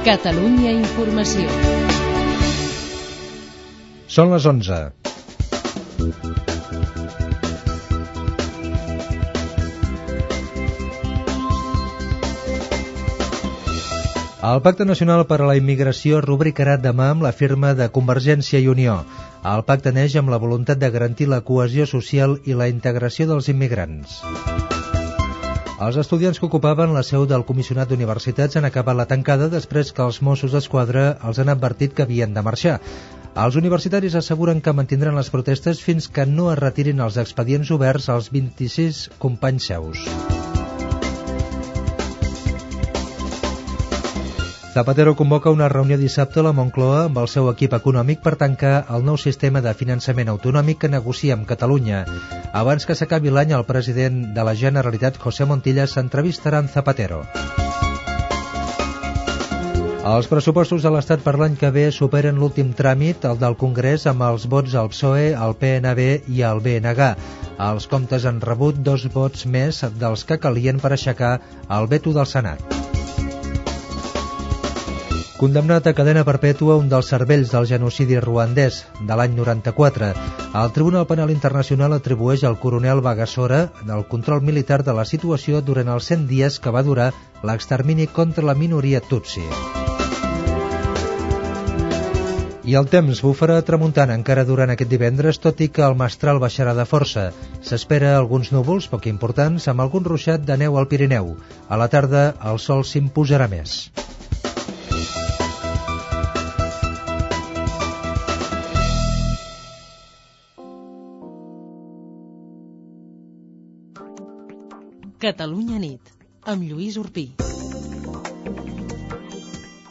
Catalunya Informació. Són les 11. El Pacte Nacional per a la Immigració rubricarà demà amb la firma de Convergència i Unió. El pacte neix amb la voluntat de garantir la cohesió social i la integració dels immigrants. Els estudiants que ocupaven la seu del Comissionat d'Universitats han acabat la tancada després que els Mossos d'Esquadra els han advertit que havien de marxar. Els universitaris asseguren que mantindran les protestes fins que no es retirin els expedients oberts als 26 companys seus. Zapatero convoca una reunió dissabte a la Moncloa amb el seu equip econòmic per tancar el nou sistema de finançament autonòmic que negocia amb Catalunya. Abans que s'acabi l'any, el president de la Generalitat, José Montilla, s'entrevistarà amb Zapatero. Els pressupostos de l'Estat per l'any que ve superen l'últim tràmit, el del Congrés, amb els vots al PSOE, al PNB i al BNG. Els comptes han rebut dos vots més dels que calien per aixecar el veto del Senat. Condemnat a cadena perpètua un dels cervells del genocidi ruandès de l'any 94, el Tribunal Penal Internacional atribueix al coronel Bagassora el control militar de la situació durant els 100 dies que va durar l'extermini contra la minoria Tutsi. I el temps bufarà tramuntant encara durant aquest divendres, tot i que el mestral baixarà de força. S'espera alguns núvols poc importants amb algun ruixat de neu al Pirineu. A la tarda el sol s'imposarà més. Catalunya nit, amb Lluís Urpí.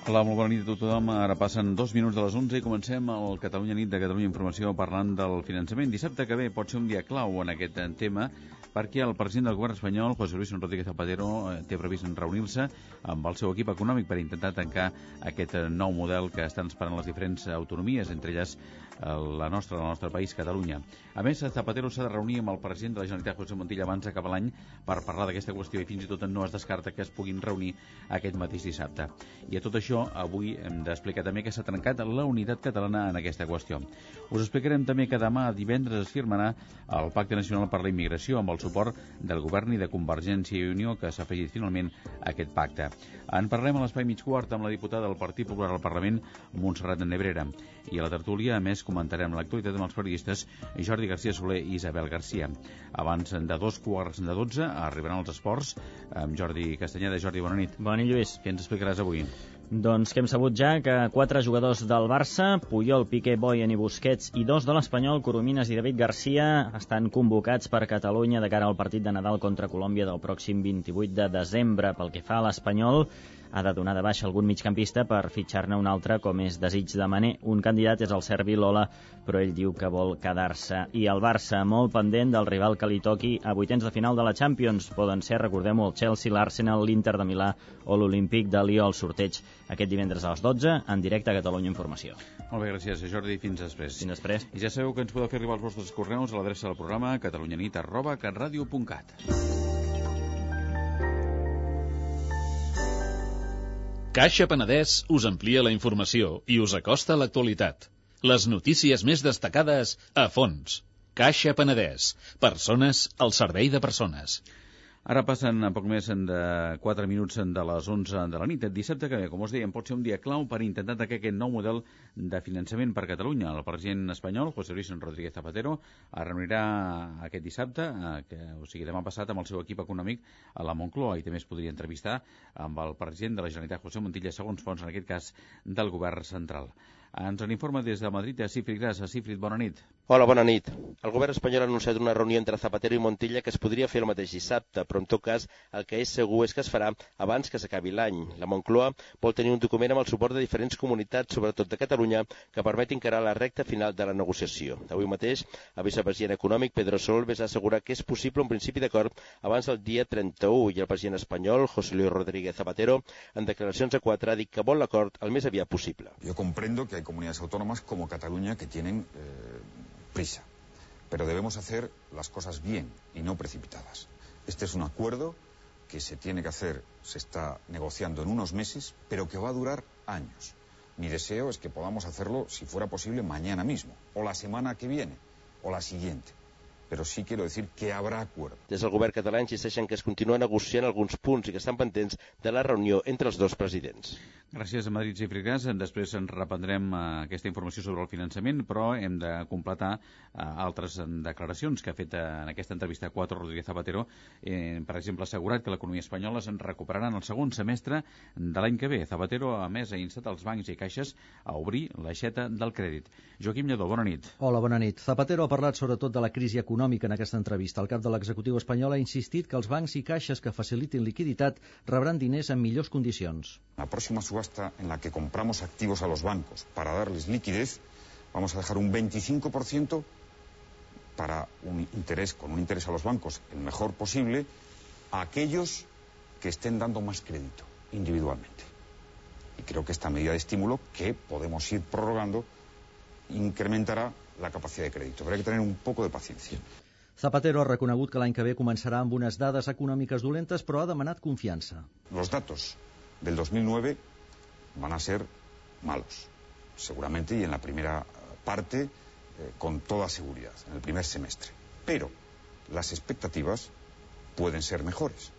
Hola, molt bona nit a tothom. Ara passen dos minuts de les 11 i comencem el Catalunya nit de Catalunya Informació parlant del finançament. Dissabte que ve pot ser un dia clau en aquest tema perquè el president del govern espanyol, José Luis Rodríguez Zapatero, eh, té previst reunir-se amb el seu equip econòmic per intentar tancar aquest nou model que estan esperant les diferents autonomies, entre elles la nostra, del nostre país, Catalunya. A més, Zapatero s'ha de reunir amb el president de la Generalitat, José Montilla, abans d'acabar l'any per parlar d'aquesta qüestió i fins i tot no es descarta que es puguin reunir aquest mateix dissabte. I a tot això, avui hem d'explicar també que s'ha trencat la unitat catalana en aquesta qüestió. Us explicarem també que demà divendres es firmarà el Pacte Nacional per la Immigració amb el suport del govern i de Convergència i Unió que s'ha afegit finalment a aquest pacte. En parlem a l'espai mig quart amb la diputada del Partit Popular al Parlament, Montserrat Nebrera. I a la tertúlia, a més, comentarem l'actualitat amb els periodistes Jordi García Soler i Isabel Garcia. Abans de dos quarts de dotze arribaran els esports amb Jordi Castanyeda. Jordi, bona nit. Bona nit, Lluís. Què ens explicaràs avui? Doncs que hem sabut ja que quatre jugadors del Barça, Puyol, Piqué, Boyen i Busquets, i dos de l'Espanyol, Coromines i David Garcia, estan convocats per Catalunya de cara al partit de Nadal contra Colòmbia del pròxim 28 de desembre. Pel que fa a l'Espanyol, ha de donar de baixa algun migcampista per fitxar-ne un altre, com és desig de Mané. Un candidat és el serbi Lola, però ell diu que vol quedar-se. I el Barça, molt pendent del rival que li toqui a vuitens de final de la Champions. Poden ser, recordem-ho, el Chelsea, l'Arsenal, l'Inter de Milà o l'Olímpic de Lió al sorteig aquest divendres a les 12 en directe a Catalunya Informació. Molt bé, gràcies, Jordi. Fins després. Fins després. I ja sabeu que ens podeu fer arribar els vostres correus a l'adreça del programa catalunyanit arroba catradio.cat. Caixa Penedès us amplia la informació i us acosta a l'actualitat. Les notícies més destacades a fons. Caixa Penedès. Persones al servei de persones. Ara passen a poc més de 4 minuts de les 11 de la nit. Dissabte que ve, com us dèiem, pot ser un dia clau per intentar atacar aquest nou model de finançament per Catalunya. El president espanyol, José Luis Rodríguez Zapatero, es reunirà aquest dissabte, eh, que, o sigui, demà passat, amb el seu equip econòmic a la Moncloa i també es podria entrevistar amb el president de la Generalitat, José Montilla, segons fons, en aquest cas, del govern central. Ens en informa des de Madrid a Cifrid Gras. A Cifrid, bona nit. Hola, bona nit. El govern espanyol ha anunciat una reunió entre Zapatero i Montilla que es podria fer el mateix dissabte, però en tot cas el que és segur és que es farà abans que s'acabi l'any. La Moncloa vol tenir un document amb el suport de diferents comunitats, sobretot de Catalunya, que permeti encarar la recta final de la negociació. Avui mateix, el vicepresident econòmic Pedro Solbes ha assegurat que és possible un principi d'acord abans del dia 31 i el president espanyol, José Luis Rodríguez Zapatero, en declaracions a quatre ha dit que vol l'acord el més aviat possible. Jo comprendo que hay comunidades autónomas como Cataluña que tienen eh, prisa. Pero debemos hacer las cosas bien y no precipitadas. Este es un acuerdo que se tiene que hacer se está negociando en unos meses, pero que va a durar años. Mi deseo es que podamos hacerlo, si fuera posible, mañana mismo, o la semana que viene, o la siguiente. Però sí quiero decir que habrá acuerdo. Des del govern català insisteixen que es continua negociant alguns punts i que estan pendents de la reunió entre els dos presidents. Gràcies a Madrid i Fricàs. Després en reprendrem eh, aquesta informació sobre el finançament, però hem de completar eh, altres declaracions que ha fet eh, en aquesta entrevista a 4 Rodríguez Zapatero. Eh, per exemple, ha assegurat que l'economia espanyola se'n recuperarà en el segon semestre de l'any que ve. Zapatero, a més, ha instat els bancs i caixes a obrir l'aixeta del crèdit. Joaquim Lledó, bona nit. Hola, bona nit. Zapatero ha parlat sobretot de la crisi econòmica en aquesta entrevista. El cap de l'executiu espanyol ha insistit que els bancs i caixes que facilitin liquiditat rebran diners en millors condicions. La próxima subasta en la que compramos activos a los bancos para darles liquidez, vamos a dejar un 25% para un interés, con un interés a los bancos el mejor posible, a aquellos que estén dando más crédito individualmente. Y creo que esta medida de estímulo, que podemos ir prorrogando, incrementará la capacidad de crédito. Hay que tener un poco de paciencia. Zapatero ha reconegut que l'any que ve començarà amb unes dades econòmiques dolentes, però ha demanat confiança. Los datos del 2009 van a ser malos, seguramente, y en la primera parte eh, con toda seguridad, en el primer semestre. Pero las expectativas pueden ser mejores.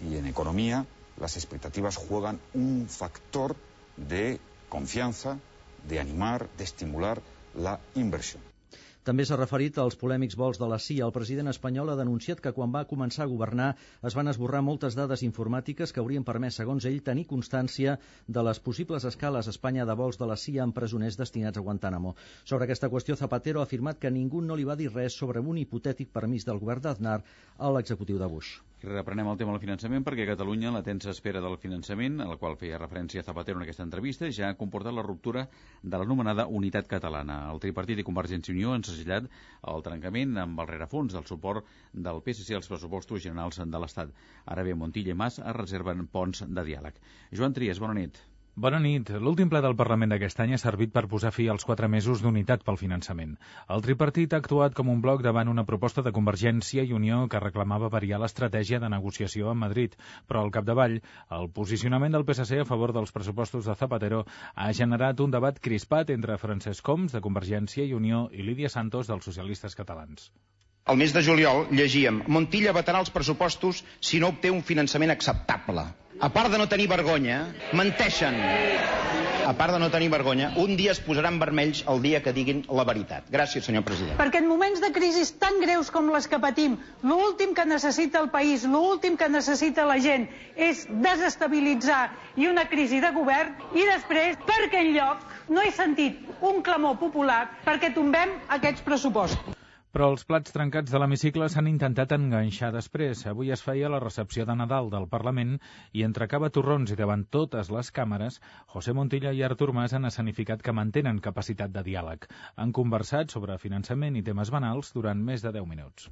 Y en economía las expectativas juegan un factor de confianza, de animar, de estimular la inversión. També s'ha referit als polèmics vols de la CIA. El president espanyol ha denunciat que quan va començar a governar es van esborrar moltes dades informàtiques que haurien permès, segons ell, tenir constància de les possibles escales a Espanya de vols de la CIA amb presoners destinats a Guantánamo. Sobre aquesta qüestió, Zapatero ha afirmat que ningú no li va dir res sobre un hipotètic permís del govern d'Aznar a l'executiu de Bush. I reprenem el tema del finançament perquè Catalunya, la tensa espera del finançament, a la qual feia referència Zapatero en aquesta entrevista, ja ha comportat la ruptura de l'anomenada unitat catalana. El tripartit i Convergència i Unió han segellat el trencament amb el rerefons del suport del PSC als pressupostos generals de l'Estat. Ara bé, Montilla i Mas es reserven ponts de diàleg. Joan Trias, bona nit. Bona nit. L'últim ple del Parlament d'aquest any ha servit per posar fi als quatre mesos d'unitat pel finançament. El tripartit ha actuat com un bloc davant una proposta de Convergència i Unió que reclamava variar l'estratègia de negociació amb Madrid, però al capdavall, el posicionament del PSC a favor dels pressupostos de Zapatero ha generat un debat crispat entre Francesc Homs, de Convergència i Unió, i Lídia Santos, dels socialistes catalans. El mes de juliol llegíem Montilla vetarà els pressupostos si no obté un finançament acceptable. A part de no tenir vergonya, menteixen. A part de no tenir vergonya, un dia es posaran vermells el dia que diguin la veritat. Gràcies, senyor president. Perquè en moments de crisi tan greus com les que patim, l'últim que necessita el país, l'últim que necessita la gent és desestabilitzar i una crisi de govern i després, perquè en lloc no he sentit un clamor popular perquè tombem aquests pressupostos. Però els plats trencats de l'hemicicle s'han intentat enganxar després. Avui es feia la recepció de Nadal del Parlament i entre cava torrons i davant totes les càmeres, José Montilla i Artur Mas han escenificat que mantenen capacitat de diàleg. Han conversat sobre finançament i temes banals durant més de 10 minuts.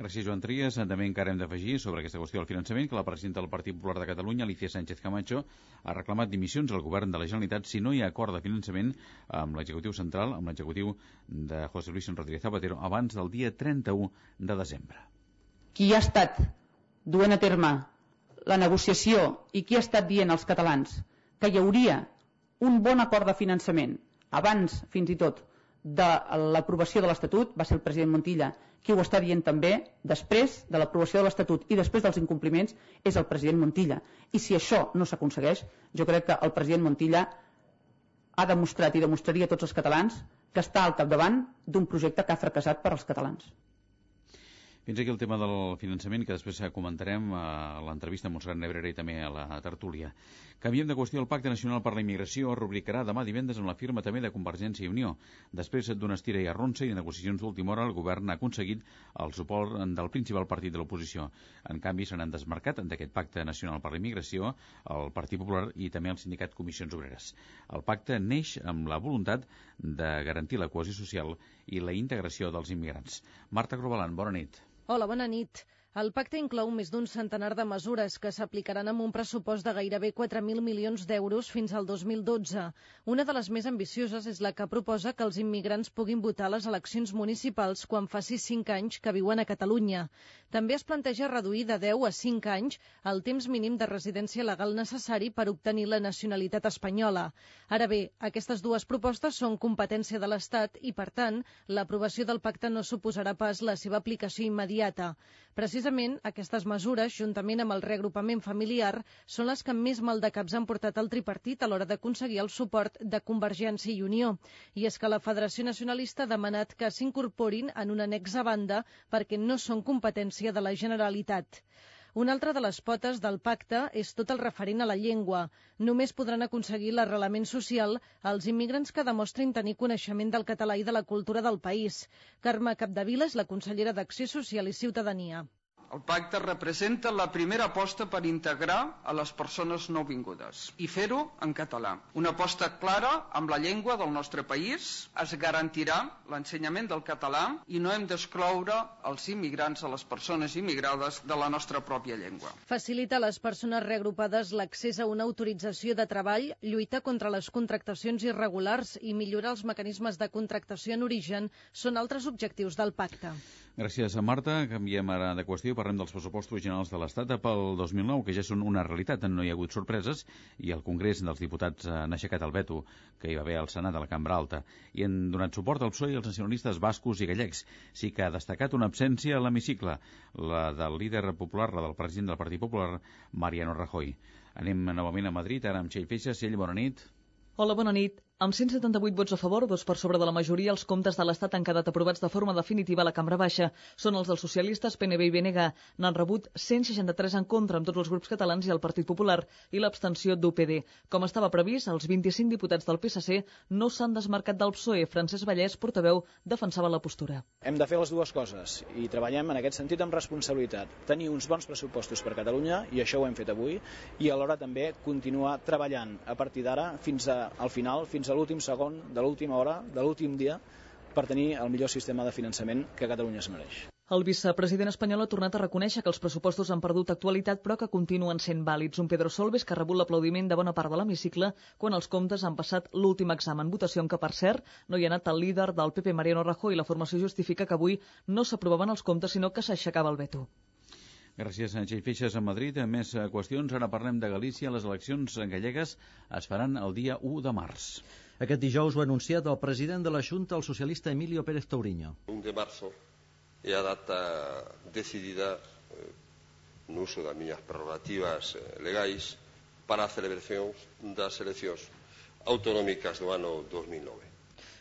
Gràcies, Joan Trias. També encara hem d'afegir sobre aquesta qüestió del finançament que la presidenta del Partit Popular de Catalunya, Alicia Sánchez Camacho, ha reclamat dimissions al govern de la Generalitat si no hi ha acord de finançament amb l'executiu central, amb l'executiu de José Luis Rodríguez Zapatero, abans del dia 31 de desembre. Qui ha estat duent a terme la negociació i qui ha estat dient als catalans que hi hauria un bon acord de finançament abans, fins i tot, de l'aprovació de l'Estatut va ser el president Montilla qui ho està dient també després de l'aprovació de l'Estatut i després dels incompliments és el president Montilla i si això no s'aconsegueix jo crec que el president Montilla ha demostrat i demostraria a tots els catalans que està al capdavant d'un projecte que ha fracassat per als catalans. Fins aquí el tema del finançament, que després comentarem a l'entrevista amb Montserrat Nebrera i també a la tertúlia. Canviem de qüestió. El Pacte Nacional per la Immigració rubricarà demà divendres amb la firma també de Convergència i Unió. Després d'una estira i arronsa i negociacions d'última hora, el govern ha aconseguit el suport del principal partit de l'oposició. En canvi, se n'han desmarcat d'aquest Pacte Nacional per la Immigració el Partit Popular i també el sindicat Comissions Obreres. El pacte neix amb la voluntat de garantir la cohesió social i la integració dels immigrants. Marta Grobalan, bona nit. Hola, bona nit. El pacte inclou més d'un centenar de mesures que s'aplicaran amb un pressupost de gairebé 4.000 milions d'euros fins al 2012. Una de les més ambicioses és la que proposa que els immigrants puguin votar a les eleccions municipals quan faci 5 anys que viuen a Catalunya. També es planteja reduir de 10 a 5 anys el temps mínim de residència legal necessari per obtenir la nacionalitat espanyola. Ara bé, aquestes dues propostes són competència de l'Estat i, per tant, l'aprovació del pacte no suposarà pas la seva aplicació immediata. Precisament, aquestes mesures, juntament amb el reagrupament familiar, són les que més mal de caps han portat el tripartit a l'hora d'aconseguir el suport de Convergència i Unió. I és que la Federació Nacionalista ha demanat que s'incorporin en un annex a banda perquè no són competència de la Generalitat. Una altra de les potes del pacte és tot el referent a la llengua. Només podran aconseguir l'arrelament social els immigrants que demostrin tenir coneixement del català i de la cultura del país. Carme Capdevila és la consellera d'Acció Social i Ciutadania. El pacte representa la primera aposta per integrar a les persones nouvingudes i fer-ho en català. Una aposta clara amb la llengua del nostre país. Es garantirà l'ensenyament del català i no hem d'excloure els immigrants a les persones immigrades de la nostra pròpia llengua. Facilita a les persones reagrupades l'accés a una autorització de treball, lluita contra les contractacions irregulars i millorar els mecanismes de contractació en origen són altres objectius del pacte. Gràcies a Marta. Canviem ara de qüestió. Parlem dels pressupostos generals de l'Estat pel 2009, que ja són una realitat. No hi ha hagut sorpreses i el Congrés dels Diputats han aixecat el veto que hi va haver al Senat a la Cambra Alta i han donat suport al PSOE i als nacionalistes bascos i gallecs. Sí que ha destacat una absència a l'hemicicle, la del líder popular, la del president del Partit Popular, Mariano Rajoy. Anem novament a Madrid, ara amb Txell Feixas. Txell, bona nit. Hola, bona nit. Amb 178 vots a favor, dos per sobre de la majoria, els comptes de l'Estat han quedat aprovats de forma definitiva a la Cambra Baixa. Són els dels socialistes, PNB i BNG. N'han rebut 163 en contra amb tots els grups catalans i el Partit Popular i l'abstenció d'UPD. Com estava previst, els 25 diputats del PSC no s'han desmarcat del PSOE. Francesc Vallès, portaveu, defensava la postura. Hem de fer les dues coses i treballem en aquest sentit amb responsabilitat. Tenir uns bons pressupostos per Catalunya, i això ho hem fet avui, i alhora també continuar treballant a partir d'ara fins al final, fins a l'últim segon, de l'última hora, de l'últim dia, per tenir el millor sistema de finançament que Catalunya es mereix. El vicepresident espanyol ha tornat a reconèixer que els pressupostos han perdut actualitat però que continuen sent vàlids. Un Pedro Solbes que ha rebut l'aplaudiment de bona part de l'hemicicle quan els comptes han passat l'últim examen. Votació en què, per cert, no hi ha anat el líder del PP, Mariano Rajoy, i la formació justifica que avui no s'aprovaven els comptes, sinó que s'aixecava el veto. Gràcies, Txell Feixes, a Madrid. A més qüestions, ara parlem de Galícia. Les eleccions gallegues es faran el dia 1 de març. Aquest dijous ho ha anunciat el president de la Junta, el socialista Emilio Pérez Tauriño. 1 de marzo é a data decidida eh, no uso das miñas prerrogativas eh, legais para a celebración das eleccións autonómicas do ano 2009.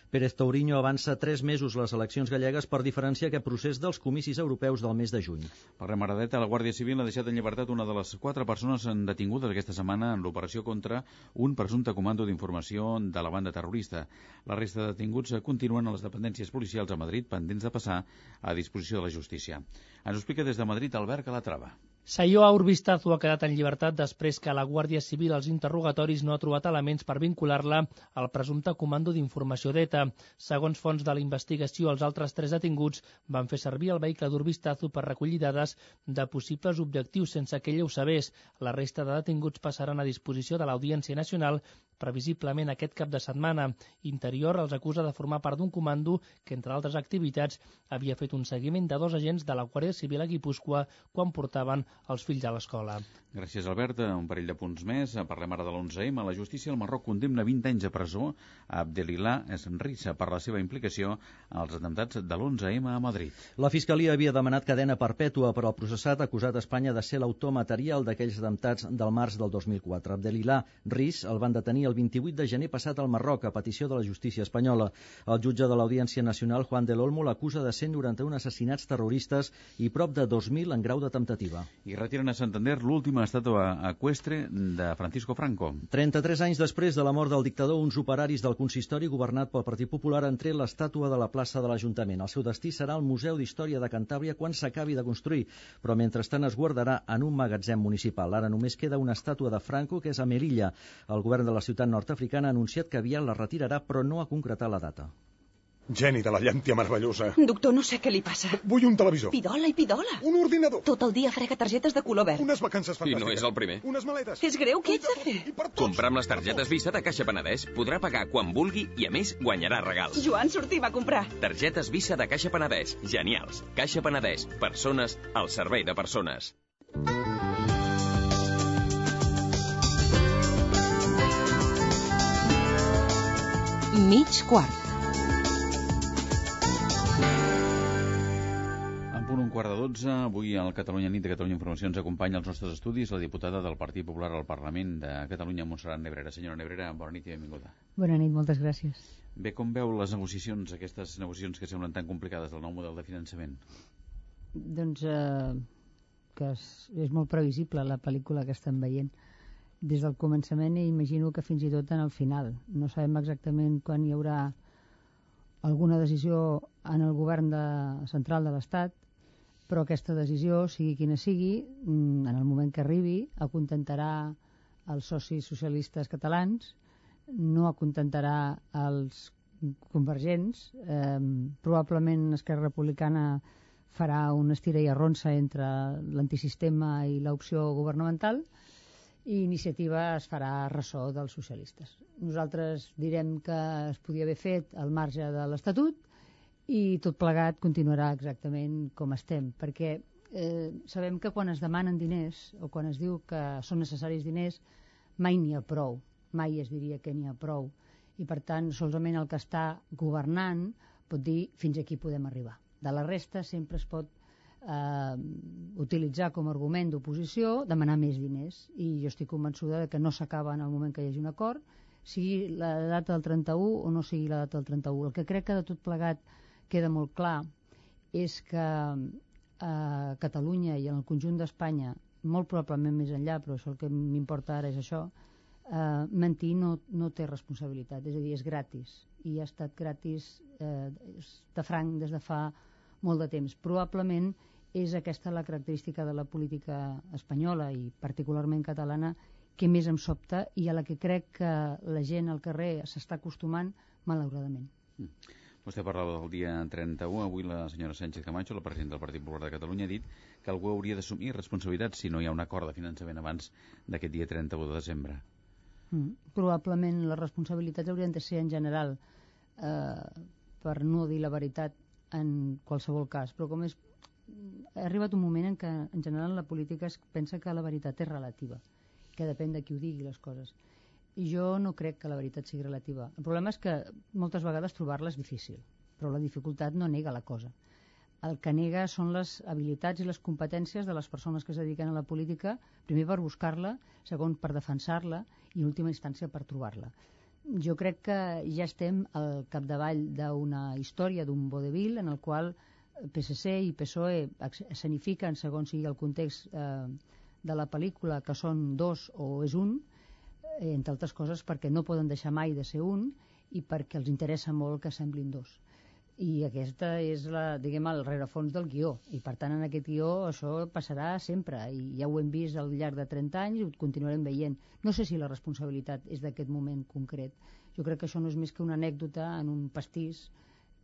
Pérez Tauriño avança tres mesos les eleccions gallegues per diferenciar aquest procés dels comicis europeus del mes de juny. Per remaradeta, la Guàrdia Civil ha deixat en llibertat una de les quatre persones detingudes aquesta setmana en l'operació contra un presumpte comando d'informació de la banda terrorista. La resta de detinguts continuen a les dependències policials a Madrid pendents de passar a disposició de la justícia. Ens ho explica des de Madrid Albert Calatrava. Sayó Urbistazu ha quedat en llibertat després que la Guàrdia Civil als interrogatoris no ha trobat elements per vincular-la al presumpte comando d'informació d'ETA. Segons fons de la investigació, els altres tres detinguts van fer servir el vehicle d'Urbistazu per recollir dades de possibles objectius sense que ell ho sabés. La resta de detinguts passaran a disposició de l'Audiència Nacional previsiblement aquest cap de setmana. Interior els acusa de formar part d'un comando que, entre altres activitats, havia fet un seguiment de dos agents de la Guàrdia Civil a Guipúscoa quan portaven els fills a l'escola. Gràcies, Albert. Un parell de punts més. Parlem ara de l'11M. La justícia del Marroc condemna 20 anys de presó a Abdelilà Esrissa per la seva implicació als atemptats de l'11M a Madrid. La Fiscalia havia demanat cadena perpètua per al processat acusat a Espanya de ser l'autor material d'aquells atemptats del març del 2004. Abdelilà Riz el van detenir el 28 de gener passat al Marroc a petició de la justícia espanyola. El jutge de l'Audiència Nacional, Juan del Olmo, l'acusa de 191 assassinats terroristes i prop de 2.000 en grau de temptativa. I retiren a Santander l'última estàtua equestre de Francisco Franco. 33 anys després de la mort del dictador, uns operaris del consistori governat pel Partit Popular han tret l'estàtua de la plaça de l'Ajuntament. El seu destí serà el Museu d'Història de Cantàbria quan s'acabi de construir, però mentrestant es guardarà en un magatzem municipal. Ara només queda una estàtua de Franco, que és a Melilla. El govern de la ciutat nord-africana ha anunciat que aviat la retirarà, però no ha concretat la data. Geni de la llàntia meravellosa. Doctor, no sé què li passa. Vull un televisor. Pidola i pidola. Un ordinador. Tot el dia frega targetes de color verd. Unes vacances I fantàstiques. no és el primer. Unes maletes. És greu, què ets de fer? Comprar amb les targetes Visa de Caixa Penedès podrà pagar quan vulgui i, a més, guanyarà regals. Joan, sortim a comprar. Targetes Visa de Caixa Penedès. Genials. Caixa Penedès. Persones al servei de persones. Mig quart. Un quart de dotze, avui al Catalunya Nit de Catalunya Informació ens acompanya als nostres estudis la diputada del Partit Popular al Parlament de Catalunya, Montserrat Nebrera. Senyora Nebrera, bona nit i benvinguda. Bona nit, moltes gràcies. Bé, com veu les negociacions, aquestes negociacions que semblen tan complicades del nou model de finançament? Doncs eh, que és, és molt previsible la pel·lícula que estem veient. Des del començament i imagino que fins i tot en el final. No sabem exactament quan hi haurà alguna decisió en el govern de, central de l'Estat, però aquesta decisió, sigui quina sigui, mm, en el moment que arribi, acontentarà els socis socialistes catalans, no acontentarà els convergents, eh, probablement Esquerra Republicana farà una estira i arronsa entre l'antisistema i l'opció governamental, i iniciativa es farà ressò dels socialistes. Nosaltres direm que es podia haver fet al marge de l'Estatut i tot plegat continuarà exactament com estem, perquè eh, sabem que quan es demanen diners o quan es diu que són necessaris diners mai n'hi ha prou, mai es diria que n'hi ha prou. I per tant solament el que està governant pot dir fins aquí podem arribar. De la resta sempre es pot eh, utilitzar com a argument d'oposició demanar més diners. I jo estic convençuda que no s'acaba en el moment que hi hagi un acord sigui la data del 31 o no sigui la data del 31 el que crec que de tot plegat queda molt clar és que a Catalunya i en el conjunt d'Espanya molt probablement més enllà però això el que m'importa ara és això eh, mentir no, no té responsabilitat és a dir, és gratis i ha estat gratis eh, de franc des de fa molt de temps. Probablement és aquesta la característica de la política espanyola i particularment catalana que més em sobta i a la que crec que la gent al carrer s'està acostumant malauradament. Mm. Vostè parlava del dia 31. Avui la senyora Sánchez Camacho, la presidenta del Partit Popular de Catalunya, ha dit que algú hauria d'assumir responsabilitats si no hi ha un acord de finançament abans d'aquest dia 31 de desembre. Mm. Probablement les responsabilitats haurien de ser en general, eh, per no dir la veritat, en qualsevol cas. Però com és ha arribat un moment en què en general la política es pensa que la veritat és relativa, que depèn de qui ho digui les coses. Jo no crec que la veritat sigui relativa. El problema és que moltes vegades trobar-la és difícil, però la dificultat no nega la cosa. El que nega són les habilitats i les competències de les persones que es dediquen a la política, primer per buscar-la, segon per defensar-la i en última instància per trobar-la. Jo crec que ja estem al capdavall d'una història, d'un vodevil, en el qual PSC i PSOE escenifiquen, segons sigui el context eh, de la pel·lícula, que són dos o és un, entre altres coses perquè no poden deixar mai de ser un i perquè els interessa molt que semblin dos. I aquesta és la, diguem, el rerefons del guió. I per tant, en aquest guió això passarà sempre. I ja ho hem vist al llarg de 30 anys i ho continuarem veient. No sé si la responsabilitat és d'aquest moment concret. Jo crec que això no és més que una anècdota en un pastís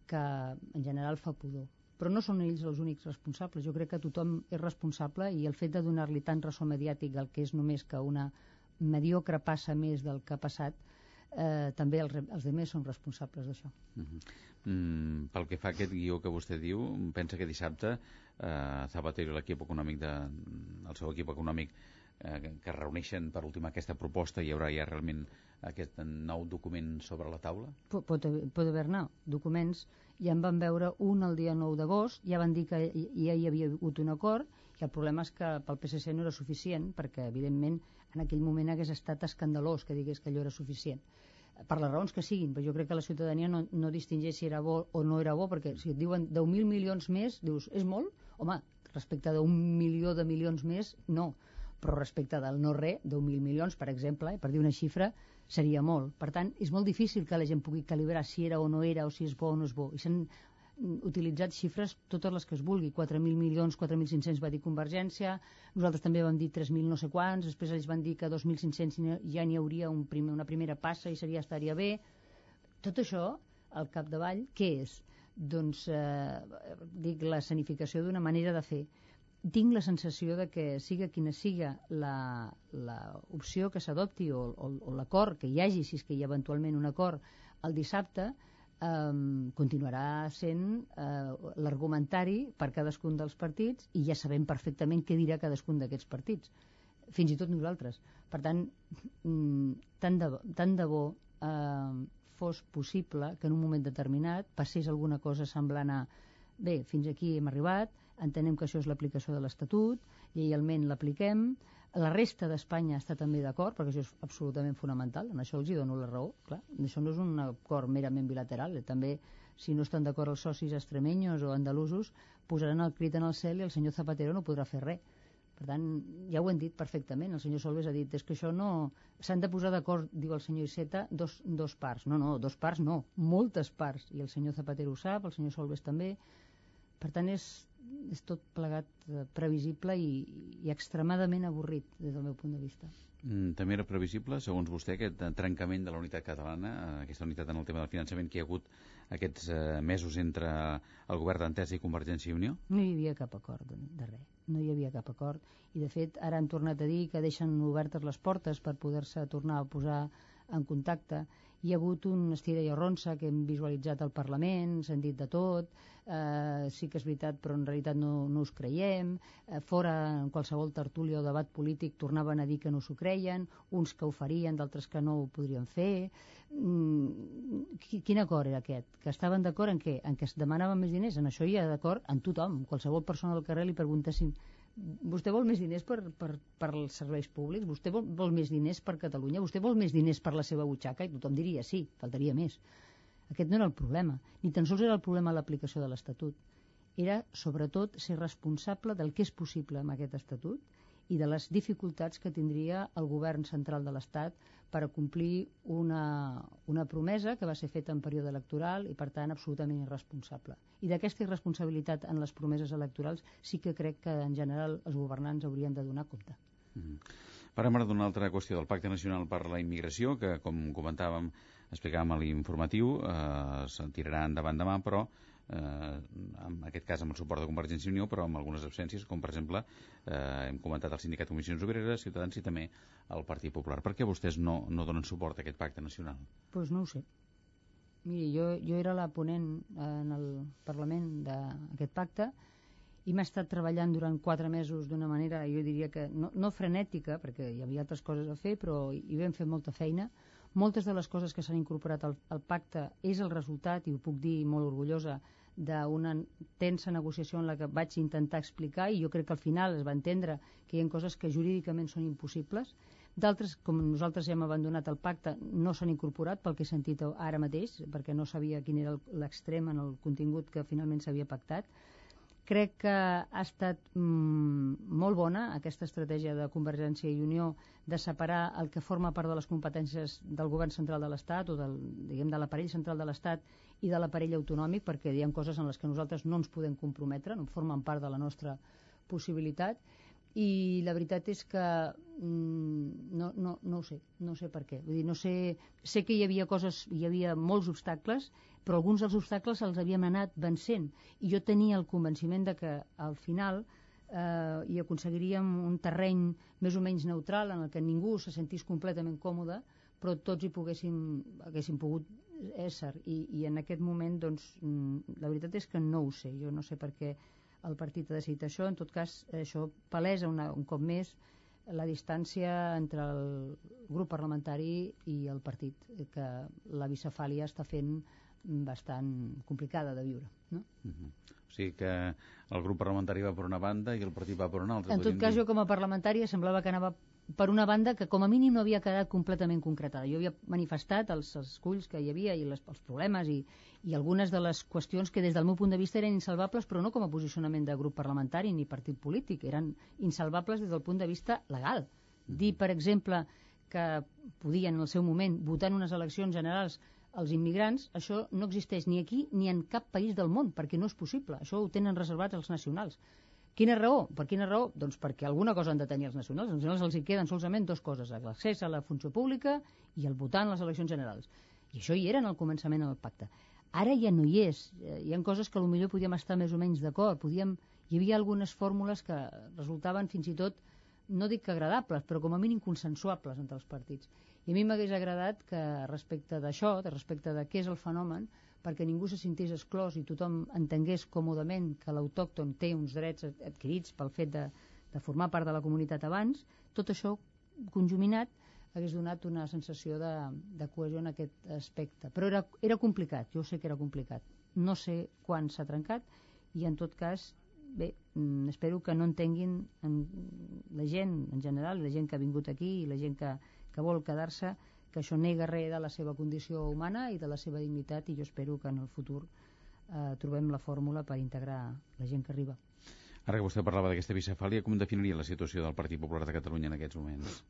que en general fa pudor però no són ells els únics responsables. Jo crec que tothom és responsable i el fet de donar-li tant ressò mediàtic al que és només que una mediocre passa més del que ha passat, eh, també els, els demés són responsables d'això. Uh -huh. mm, pel que fa a aquest guió que vostè diu, pensa que dissabte eh, Zapatero i l'equip econòmic de, el seu equip econòmic eh, que es reuneixen per ultimar aquesta proposta i hi haurà ja realment aquest nou document sobre la taula? Pot, pot, pot haver-ne documents ja en van veure un el dia 9 d'agost, ja van dir que ja hi havia hagut un acord i el problema és que pel PSC no era suficient perquè evidentment en aquell moment hagués estat escandalós que digués que allò era suficient per les raons que siguin, però jo crec que la ciutadania no, no distingeix si era bo o no era bo perquè si et diuen 10.000 milions més dius, és molt? Home, respecte d'un milió de milions més, no però respecte del no res, 10.000 milions, per exemple, per dir una xifra, seria molt. Per tant, és molt difícil que la gent pugui calibrar si era o no era, o si és bo o no és bo. I s'han utilitzat xifres totes les que es vulgui. 4.000 milions, 4.500 va dir Convergència, nosaltres també vam dir 3.000 no sé quants, després ells van dir que 2.500 ja n'hi hauria un primer, una primera passa i seria estaria bé. Tot això al capdavall, què és? Doncs, eh, dic, la sanificació d'una manera de fer. Tinc la sensació de que siga quina siga l'opció que s'adopti o, o, o l'acord que hi hagi, si és que hi ha eventualment un acord el dissabte, eh, continuarà sent eh, l'argumentari per cadascun dels partits i ja sabem perfectament què dirà cadascun d'aquests partits, fins i tot nosaltres. Per tant, mm, tant de, tant de bo eh, fos possible que en un moment determinat passés alguna cosa semblant a bé, fins aquí hem arribat, entenem que això és l'aplicació de l'Estatut, lleialment l'apliquem, la resta d'Espanya està també d'acord, perquè això és absolutament fonamental, en això els hi dono la raó, clar, això no és un acord merament bilateral, eh? també si no estan d'acord els socis extremenyos o andalusos, posaran el crit en el cel i el senyor Zapatero no podrà fer res per tant, ja ho hem dit perfectament. El senyor Solves ha dit, és que això no... S'han de posar d'acord, diu el senyor Iceta, dos, dos parts. No, no, dos parts no, moltes parts. I el senyor Zapatero ho sap, el senyor Solves també. Per tant, és, és tot plegat eh, previsible i, i extremadament avorrit des del meu punt de vista. Mm, també era previsible, segons vostè, aquest trencament de la unitat catalana, eh, aquesta unitat en el tema del finançament que hi ha hagut aquests eh, mesos entre el govern d'Entesa i Convergència i Unió? No hi havia cap acord de, de res no hi havia cap acord i de fet ara han tornat a dir que deixen obertes les portes per poder-se tornar a posar en contacte hi ha hagut un estira i arronsa que hem visualitzat al Parlament, s'han dit de tot, eh, sí que és veritat, però en realitat no, no us creiem, eh, fora en qualsevol tertúlia o debat polític tornaven a dir que no s'ho creien, uns que ho farien, d'altres que no ho podrien fer. Mm, quin acord era aquest? Que estaven d'acord en què? En què es demanaven més diners? En això hi ha d'acord en tothom. Qualsevol persona del carrer li preguntessin vostè vol més diners per, per, per als serveis públics? Vostè vol, vol més diners per Catalunya? Vostè vol més diners per la seva butxaca? I tothom diria sí, faltaria més. Aquest no era el problema. Ni tan sols era el problema l'aplicació de l'Estatut. Era, sobretot, ser responsable del que és possible amb aquest Estatut i de les dificultats que tindria el govern central de l'Estat per a complir una, una promesa que va ser feta en període electoral i, per tant, absolutament irresponsable. I d'aquesta irresponsabilitat en les promeses electorals sí que crec que, en general, els governants haurien de donar compte. Mm -hmm. Parlem ara d'una altra qüestió del Pacte Nacional per la Immigració, que, com comentàvem, explicàvem a l'informatiu, eh, es tirarà endavant demà, però eh, en aquest cas amb el suport de Convergència i Unió, però amb algunes absències, com per exemple eh, hem comentat el Sindicat Comissions Obreres, Ciutadans i també el Partit Popular. Per què vostès no, no donen suport a aquest pacte nacional? Doncs pues no ho sé. Miri, jo, jo era la ponent en el Parlament d'aquest pacte i m'he estat treballant durant quatre mesos d'una manera, jo diria que no, no frenètica, perquè hi havia altres coses a fer, però hi vam fer molta feina. Moltes de les coses que s'han incorporat al, al pacte és el resultat, i ho puc dir molt orgullosa, d'una tensa negociació en la que vaig intentar explicar i jo crec que al final es va entendre que hi ha coses que jurídicament són impossibles. D'altres, com nosaltres ja hem abandonat el pacte no s'han incorporat pel que he sentit ara mateix perquè no sabia quin era l'extrem en el contingut que finalment s'havia pactat Crec que ha estat mm, molt bona aquesta estratègia de Convergència i Unió de separar el que forma part de les competències del govern central de l'Estat o del, diguem, de l'aparell central de l'Estat i de l'aparell autonòmic perquè hi ha coses en les que nosaltres no ens podem comprometre, no formen part de la nostra possibilitat i la veritat és que mm, no, no, no ho sé, no sé per què. Vull dir, no sé, sé que hi havia coses, hi havia molts obstacles, però alguns dels obstacles els havíem anat vencent. I jo tenia el convenciment de que al final eh, hi aconseguiríem un terreny més o menys neutral en el que ningú se sentís completament còmode, però tots hi poguéssim, haguéssim pogut ésser. I, i en aquest moment doncs, mm, la veritat és que no ho sé, jo no sé per què el partit ha decidit això. En tot cas, això palesa una, un cop més la distància entre el grup parlamentari i el partit, que la bicefàlia està fent bastant complicada de viure. No? Uh -huh. O sigui que el grup parlamentari va per una banda i el partit va per una altra. En tot cas, dir... jo com a parlamentària semblava que anava per una banda que com a mínim no havia quedat completament concretada. Jo havia manifestat els, els esculls que hi havia i les, els problemes i, i algunes de les qüestions que des del meu punt de vista eren insalvables, però no com a posicionament de grup parlamentari ni partit polític, eren insalvables des del punt de vista legal. Dir, per exemple, que podien en el seu moment votar en unes eleccions generals els immigrants, això no existeix ni aquí ni en cap país del món, perquè no és possible. Això ho tenen reservat els nacionals. Quina raó? Per quina raó? Doncs perquè alguna cosa han de tenir els nacionals. Els nacionals els hi queden solament dues coses, l'accés a la funció pública i el votar en les eleccions generals. I això hi era en el començament del pacte. Ara ja no hi és. Eh, hi ha coses que millor podíem estar més o menys d'acord. Podíem... Hi havia algunes fórmules que resultaven fins i tot, no dic que agradables, però com a mínim consensuables entre els partits. I a mi m'hagués agradat que respecte d'això, de respecte de què és el fenomen, perquè ningú se sentés exclòs i tothom entengués còmodament que l'autòcton té uns drets adquirits pel fet de, de formar part de la comunitat abans, tot això conjuminat hagués donat una sensació de, de cohesió en aquest aspecte. Però era, era complicat, jo sé que era complicat. No sé quan s'ha trencat i en tot cas, bé, mm, espero que no entenguin en la gent en general, la gent que ha vingut aquí i la gent que, que vol quedar-se, que això nega res de la seva condició humana i de la seva dignitat i jo espero que en el futur eh, trobem la fórmula per integrar la gent que arriba. Ara que vostè parlava d'aquesta bicefàlia, com definiria la situació del Partit Popular de Catalunya en aquests moments?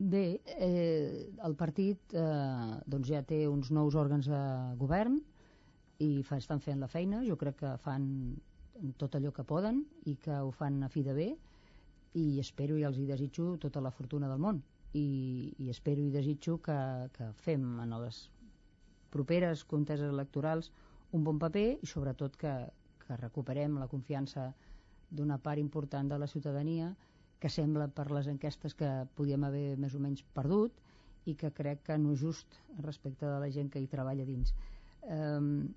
Bé, eh, el partit eh, doncs ja té uns nous òrgans de govern i fa, estan fent la feina. Jo crec que fan tot allò que poden i que ho fan a fi de bé i espero i els hi desitjo tota la fortuna del món i, i espero i desitjo que, que fem en les properes conteses electorals un bon paper i sobretot que, que recuperem la confiança d'una part important de la ciutadania que sembla per les enquestes que podíem haver més o menys perdut i que crec que no és just respecte de la gent que hi treballa dins. Um,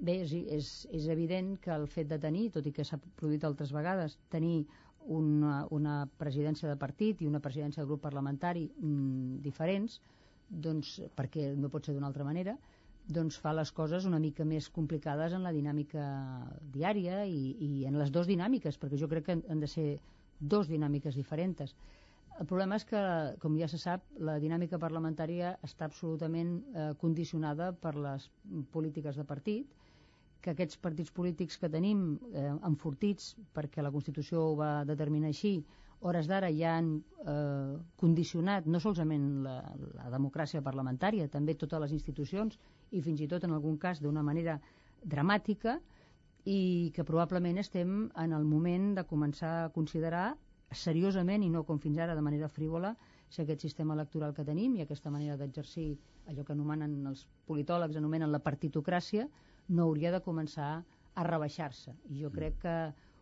bé, és, és, és evident que el fet de tenir, tot i que s'ha produït altres vegades, tenir una, una presidència de partit i una presidència de grup parlamentari mm, diferents, doncs, perquè no pot ser d'una altra manera, doncs fa les coses una mica més complicades en la dinàmica diària i, i en les dues dinàmiques, perquè jo crec que han de ser dos dinàmiques diferents. El problema és que, com ja se sap, la dinàmica parlamentària està absolutament eh, condicionada per les polítiques de partit, que aquests partits polítics que tenim eh, enfortits, perquè la Constitució ho va determinar així, hores d'ara ja han eh, condicionat no solament la, la democràcia parlamentària, també totes les institucions i fins i tot en algun cas d'una manera dramàtica, i que probablement estem en el moment de començar a considerar seriosament i no com fins ara de manera frívola si aquest sistema electoral que tenim i aquesta manera d'exercir allò que anomenen els politòlegs anomenen la partitocràcia no hauria de començar a rebaixar-se i jo crec que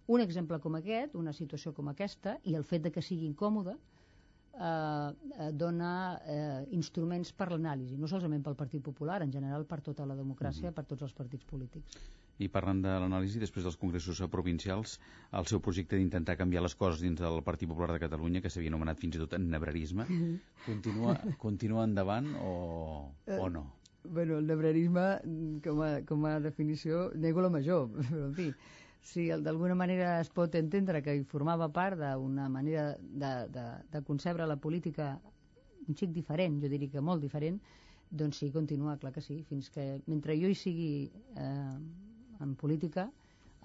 un exemple com aquest, una situació com aquesta i el fet de que sigui incòmode eh, eh dona eh, instruments per l'anàlisi, no solament pel Partit Popular, en general per tota la democràcia, mm -hmm. per tots els partits polítics. I parlant de l'anàlisi, després dels congressos provincials, el seu projecte d'intentar canviar les coses dins del Partit Popular de Catalunya, que s'havia anomenat fins i tot en nebrerisme, continua, continua endavant o, o no? Bueno, el nebrerisme, com a, com a definició, nego la major, però en fi, si d'alguna manera es pot entendre que hi formava part d'una manera de, de, de concebre la política un xic diferent, jo diria que molt diferent, doncs sí, continua, clar que sí, fins que mentre jo hi sigui eh, en política,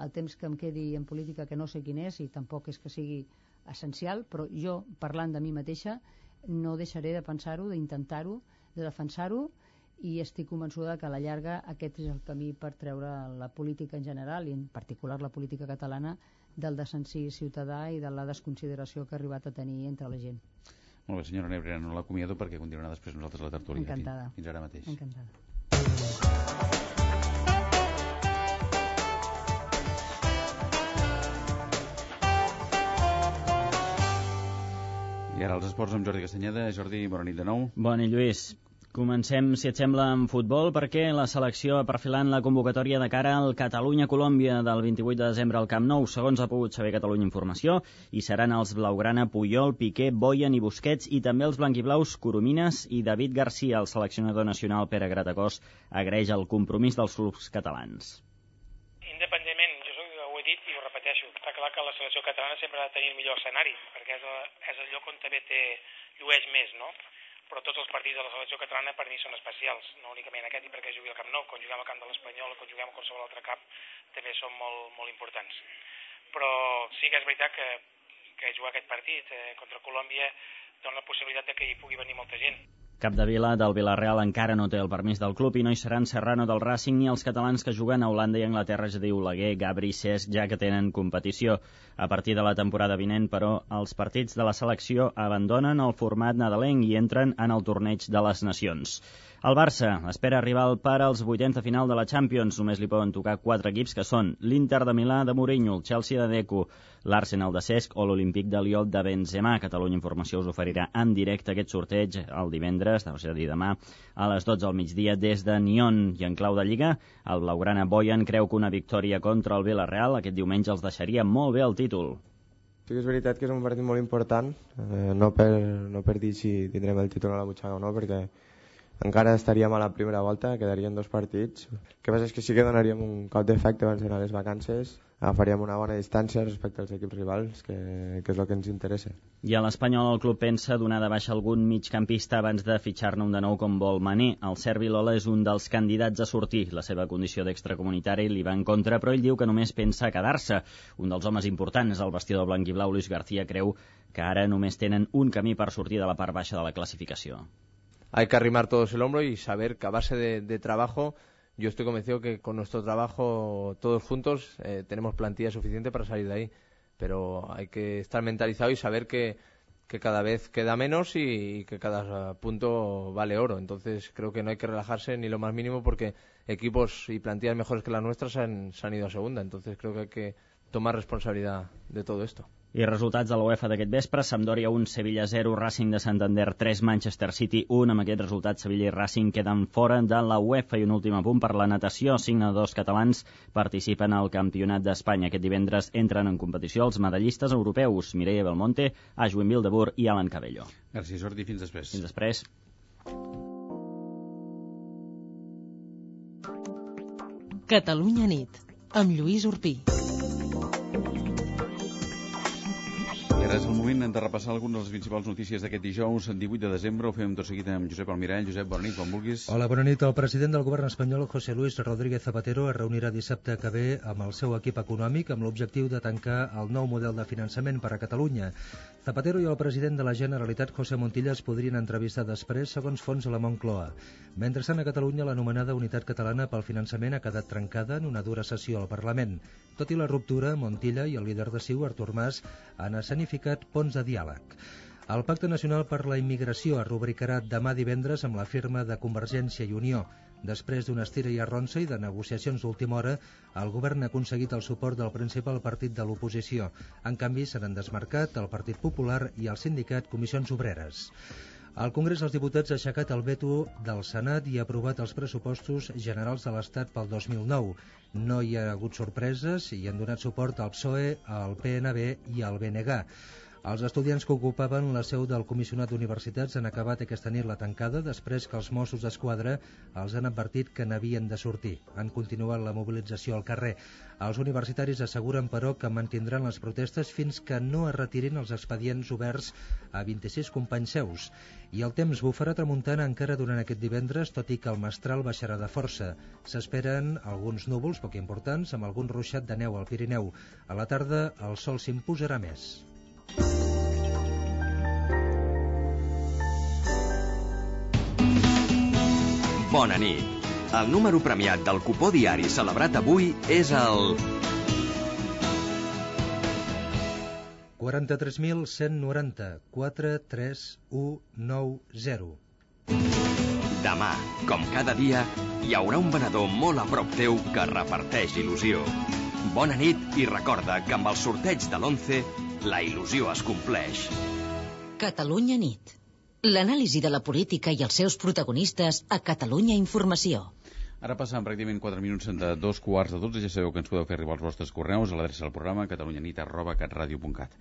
el temps que em quedi en política que no sé quin és i tampoc és que sigui essencial, però jo, parlant de mi mateixa, no deixaré de pensar-ho, d'intentar-ho, de defensar-ho i estic convençuda que a la llarga aquest és el camí per treure la política en general i en particular la política catalana del desencís ciutadà i de la desconsideració que ha arribat a tenir entre la gent. Molt bé, senyora Nebrera, no l'acomiado perquè continuarà després nosaltres la tertúlia. Encantada. Fins ara mateix. Encantada. I ara els esports amb Jordi Castanyeda. Jordi, bona nit de nou. Bona nit, Lluís. Comencem, si et sembla, amb futbol, perquè la selecció ha perfilant la convocatòria de cara al Catalunya-Colòmbia del 28 de desembre al Camp Nou, segons ha pogut saber Catalunya Informació, i seran els Blaugrana, Puyol, Piqué, Boyan i Busquets, i també els blanquiblaus Coromines i David Garcia, el seleccionador nacional Pere Gratacós, agraeix el compromís dels clubs catalans. Independentment, jo ho he dit i ho repeteixo, està clar que la selecció catalana sempre ha de tenir el millor escenari, perquè és, és el lloc on també té, llueix més, no? Però tots els partits de la selecció catalana per mi són especials, no únicament aquest i perquè jugui al Camp Nou, quan juguem al Camp de l'Espanyol o quan juguem a qualsevol altre camp també són molt, molt importants. Però sí que és veritat que, que jugar aquest partit eh, contra Colòmbia dona la possibilitat de que hi pugui venir molta gent. Capdevila del Villarreal encara no té el permís del club i no hi seran Serrano del Racing ni els catalans que juguen a Holanda i Anglaterra, és a dir, Oleguer, Gabri, Cesc, ja que tenen competició. A partir de la temporada vinent, però, els partits de la selecció abandonen el format nadalenc i entren en el torneig de les Nacions. El Barça espera arribar al par als vuitens de final de la Champions. Només li poden tocar quatre equips que són l'Inter de Milà de Mourinho, el Chelsea de Deco, l'Arsenal de Cesc o l'Olímpic de Lió de Benzema. Catalunya Informació us oferirà en directe aquest sorteig el divendres, és a dir, demà, a les 12 del migdia des de Nyon. I en clau de Lliga, el blaugrana Boyan creu que una victòria contra el Villarreal aquest diumenge els deixaria molt bé el títol. Sí que és veritat que és un partit molt important, eh, no, per, no per dir si tindrem el títol a la butxaca o no, perquè encara estaríem a la primera volta, quedarien dos partits. El que passa és que sí que donaríem un cop d'efecte abans d'anar a les vacances, agafaríem una bona distància respecte als equips rivals, que, que és el que ens interessa. I a l'Espanyol el club pensa donar de baixa algun migcampista abans de fitxar-ne un de nou com vol Mané. El Servi Lola és un dels candidats a sortir. La seva condició d'extracomunitari li va en contra, però ell diu que només pensa quedar-se. Un dels homes importants, el vestidor blanc i blau, Luis García, creu que ara només tenen un camí per sortir de la part baixa de la classificació. Hay que arrimar todos el hombro y saber que a base de, trabajo, yo estoy convencido que con nuestro trabajo todos juntos eh, tenemos plantilla suficiente para salir de ahí. Pero hay que estar mentalizado y saber que, cada vez queda menos y, que cada punto vale oro. Entonces creo que no hay que relajarse ni lo más mínimo porque equipos y plantillas mejores que las nuestras se han ido a segunda. Entonces creo que hay que tomar responsabilidad de todo esto. I resultats de l'UEFA d'aquest vespre, Sampdoria 1, Sevilla 0, Racing de Santander 3, Manchester City 1. Amb aquest resultat, Sevilla i Racing queden fora de la UEFA. I un últim apunt per la natació. Cinc nedadors catalans participen al Campionat d'Espanya. Aquest divendres entren en competició els medallistes europeus Mireia Belmonte, Ashwin Wildebur i Alan Cabello. Gràcies, Jordi. Fins després. Fins després. Catalunya nit, amb Lluís Urpí. Ara és el moment de repassar algunes de les principals notícies d'aquest dijous, 18 de desembre. Ho fem tot seguit amb Josep Almirall. Josep, bona nit, quan vulguis. Hola, bona nit. El president del govern espanyol, José Luis Rodríguez Zapatero, es reunirà dissabte que ve amb el seu equip econòmic amb l'objectiu de tancar el nou model de finançament per a Catalunya. Zapatero i el president de la Generalitat, José Montilla, es podrien entrevistar després, segons fons a la Moncloa. Mentrestant, a Catalunya, l'anomenada Unitat Catalana pel Finançament ha quedat trencada en una dura sessió al Parlament. Tot i la ruptura, Montilla i el líder de CiU, Artur Mas, han escenificat ponts de diàleg. El Pacte Nacional per la Immigració es rubricarà demà divendres amb la firma de Convergència i Unió. Després d'una estira i arronsa i de negociacions d'última hora, el govern ha aconseguit el suport del principal partit de l'oposició. En canvi, se n'han desmarcat el Partit Popular i el sindicat Comissions Obreres. El Congrés dels Diputats ha aixecat el veto del Senat i ha aprovat els pressupostos generals de l'Estat pel 2009. No hi ha hagut sorpreses i han donat suport al PSOE, al PNB i al BNG. Els estudiants que ocupaven la seu del Comissionat d'Universitats han acabat aquesta nit la tancada després que els Mossos d'Esquadra els han advertit que n'havien de sortir. Han continuat la mobilització al carrer. Els universitaris asseguren, però, que mantindran les protestes fins que no es retirin els expedients oberts a 26 companys seus. I el temps bufarà tramuntant encara durant aquest divendres, tot i que el mestral baixarà de força. S'esperen alguns núvols poc importants amb algun ruixat de neu al Pirineu. A la tarda el sol s'imposarà més. Bona nit. El número premiat del cupó diari celebrat avui és el... 43.190 43190 Demà, com cada dia, hi haurà un venedor molt a prop teu que reparteix il·lusió. Bona nit i recorda que amb el sorteig de l'11 la il·lusió es compleix. Catalunya nit. L'anàlisi de la política i els seus protagonistes a Catalunya Informació. Ara passant pràcticament 4 minuts de dos quarts de 12. Ja sabeu que ens podeu fer arribar els vostres correus a l'adreça del programa catalunyanit.catradio.cat.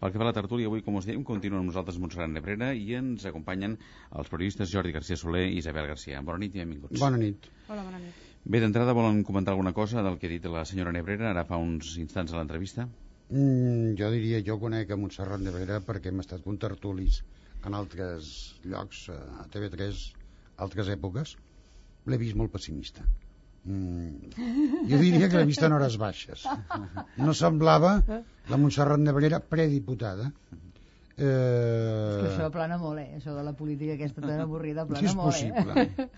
Pel que fa a la tertúlia, avui, com us dèiem, continuen amb nosaltres Montserrat Nebrera i ens acompanyen els periodistes Jordi García Soler i Isabel García. Bona nit i benvinguts. Bona nit. Hola, bona nit. Bé, d'entrada volen comentar alguna cosa del que ha dit la senyora Nebrera ara fa uns instants a l'entrevista? Mm, jo diria, jo conec a Montserrat de Vera perquè hem estat contertulis en altres llocs, eh, a TV3, altres èpoques, l'he vist molt pessimista. Mm, jo diria que l'he vist en hores baixes. No semblava la Montserrat Nebrera prediputada. És Eh, que això plana molt, eh? Això de la política aquesta tan avorrida sí, plana és molt, possible. eh?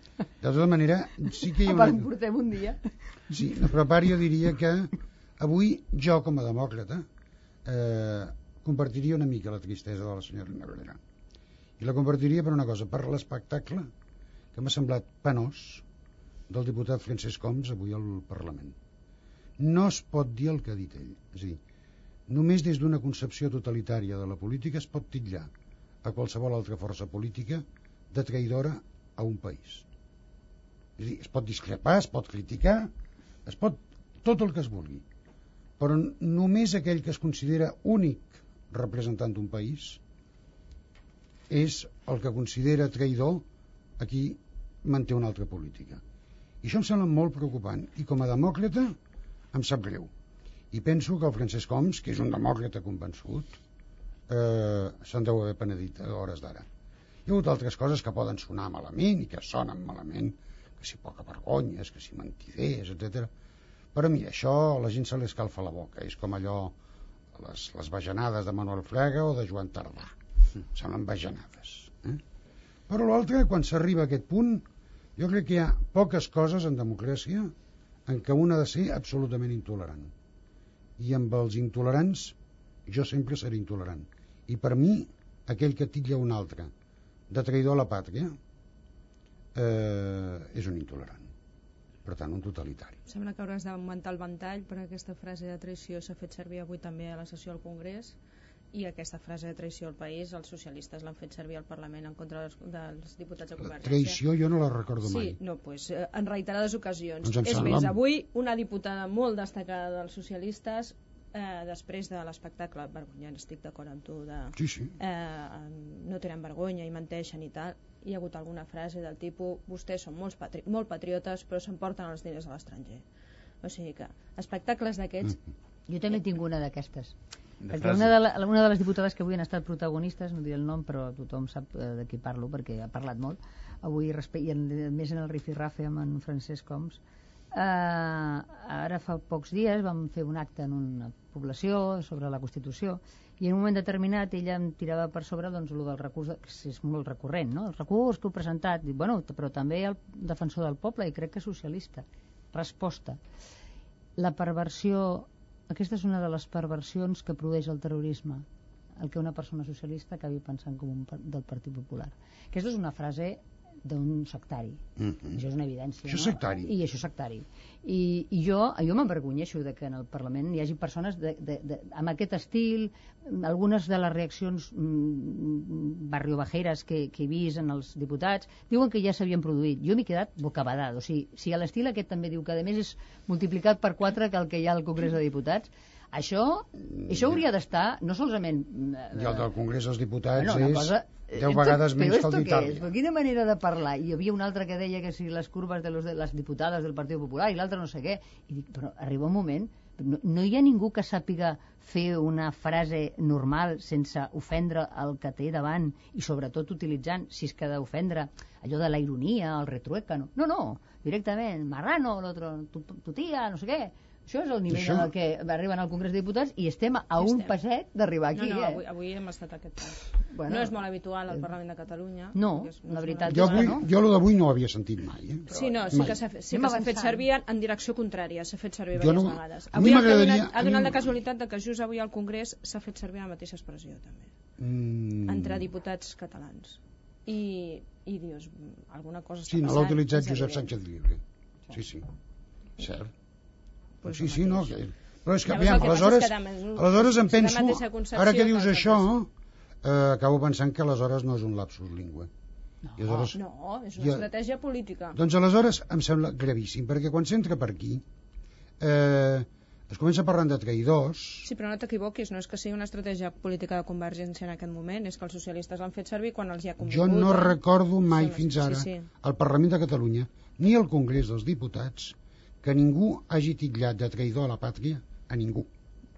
De tota manera, sí que hi ha una... portem un dia. Sí, però a part jo diria que avui jo com a demòcrata eh, compartiria una mica la tristesa de la senyora Nebrera. I la compartiria per una cosa, per l'espectacle que m'ha semblat penós del diputat Francesc Homs avui al Parlament. No es pot dir el que ha dit ell. És a dir, només des d'una concepció totalitària de la política es pot titllar a qualsevol altra força política de traïdora a un país. És a dir, es pot discrepar, es pot criticar, es pot tot el que es vulgui, però només aquell que es considera únic representant d'un país és el que considera traïdor a qui manté una altra política. I això em sembla molt preocupant i com a demòcrata em sap greu. I penso que el Francesc Homs, que és un demòcrata convençut, eh, se'n deu haver penedit a hores d'ara. Hi ha hagut altres coses que poden sonar malament i que sonen malament, que si poca vergonyes, que si mentiders, etc. Però mira, això a la gent se li escalfa la boca. És com allò, les, les bajanades de Manuel Fraga o de Joan Tardà. Semblen bajanades. Eh? Però l'altre, quan s'arriba a aquest punt, jo crec que hi ha poques coses en democràcia en què un ha de ser absolutament intolerant. I amb els intolerants jo sempre seré intolerant. I per mi, aquell que titlla un altre de traïdor a la pàtria eh, és un intolerant. Per tant, un totalitari. Sembla que hauràs d'augmentar el ventall perquè aquesta frase de traïció s'ha fet servir avui també a la sessió del Congrés i aquesta frase de traïció al país els socialistes l'han fet servir al Parlament en contra dels, dels diputats de Convergència. Traïció jo no la recordo Sí, mai. no, pues, eh, en reiterades ocasions. Doncs És sembla- més, avui una diputada molt destacada dels socialistes eh, després de l'espectacle, vergonyant, estic d'acord amb tu, de, Sí, sí. eh, no tenen vergonya i menteixen i tal, hi ha hagut alguna frase del tipus vostès són molts patri molt patriotes però s'emporten els diners a l'estranger. O sigui que espectacles d'aquests Jo també tinc una d'aquestes. De Perquè una de, la, una de les diputades que avui han estat protagonistes, no diré el nom, però tothom sap eh, de qui parlo perquè ha parlat molt, avui i en, més en el rifirrafe amb en Francesc Homs, eh, ara fa pocs dies vam fer un acte en una població sobre la Constitució i en un moment determinat ella em tirava per sobre doncs, el del recurs, que és molt recurrent, no? el recurs que heu presentat, Dic, bueno, però també el defensor del poble i crec que socialista. Resposta. La perversió, aquesta és una de les perversions que produeix el terrorisme, el que una persona socialista acabi pensant com un del Partit Popular. Aquesta és una frase d'un sectari. Mhm. Això és una evidència. Això és no? sectari. I això és sectari. I, i jo, jo m'envergonyeixo de que en el Parlament hi hagi persones de, de, de, amb aquest estil, algunes de les reaccions mm, barriobajeres que, que he vist en els diputats, diuen que ja s'havien produït. Jo m'he quedat bocabadada. O sigui, si a l'estil aquest també diu que a més és multiplicat per 4 que el que hi ha al Congrés de Diputats, això, això hauria d'estar no solament... I el del Congrés dels Diputats Bueno, una és cosa- 10 esto- vegades menys que el d'Itàlia. Però quina manera de parlar. I hi havia un altre que deia que si les curves de, los de les diputades del Partit Popular i l'altre no sé què. I dic, però arriba un moment, no, no hi ha ningú que sàpiga fer una frase normal sense ofendre el que té davant i sobretot utilitzant, si és que d'ofendre, allò de la ironia, el retruécano. No, no, directament, marrano, l'altre, tu, tu tia, no sé què. Això és el nivell Això- en el que arriben al Congrés de Diputats i estem a un Estem. passet d'arribar aquí. no, no, eh? avui, avui hem estat a aquest pas. Bueno, no és molt habitual al Parlament de Catalunya. No, és- la és veritat molt Jo, avui, jo lo d'avui no ho havia sentit mai. Eh? Sí, no, sí Mai. que s'ha sí que s'ha fet servir en, direcció contrària, s'ha fet servir Jo diverses no- vegades. a mi Avui el que ha m'agradaria- donat, ha donat la casualitat de que just avui al Congrés s'ha fet servir la mateixa expressió també, Mm. entre diputats catalans. I, i dius, alguna cosa està Sí, no passant. l'ha utilitzat és Josep. Sánchez Llibre. Sí, sí. Cert. Pues sí, el sí, no. Que... Però és que, Llavors, aviam, el que és aleshores, que aleshores em penso, ara que que dius els això, eh, acabo pensant que aleshores no és un lapsus lingüe. No, I aleshores, no, és una jo- estratègia política. Doncs aleshores em sembla gravíssim, perquè quan s'entra per aquí eh, es comença parlant de traïdors, Sí, però no t'equivoquis, no és que sigui una estratègia política de Convergència en aquest moment, és que els socialistes l'han fet servir quan els hi ha convingut. jo no eh? recordo mai Són- fins sí, ara sí. al Parlament de Catalunya ni al Congrés dels Diputats que ningú hagi titllat de traïdor a la pàtria a ningú.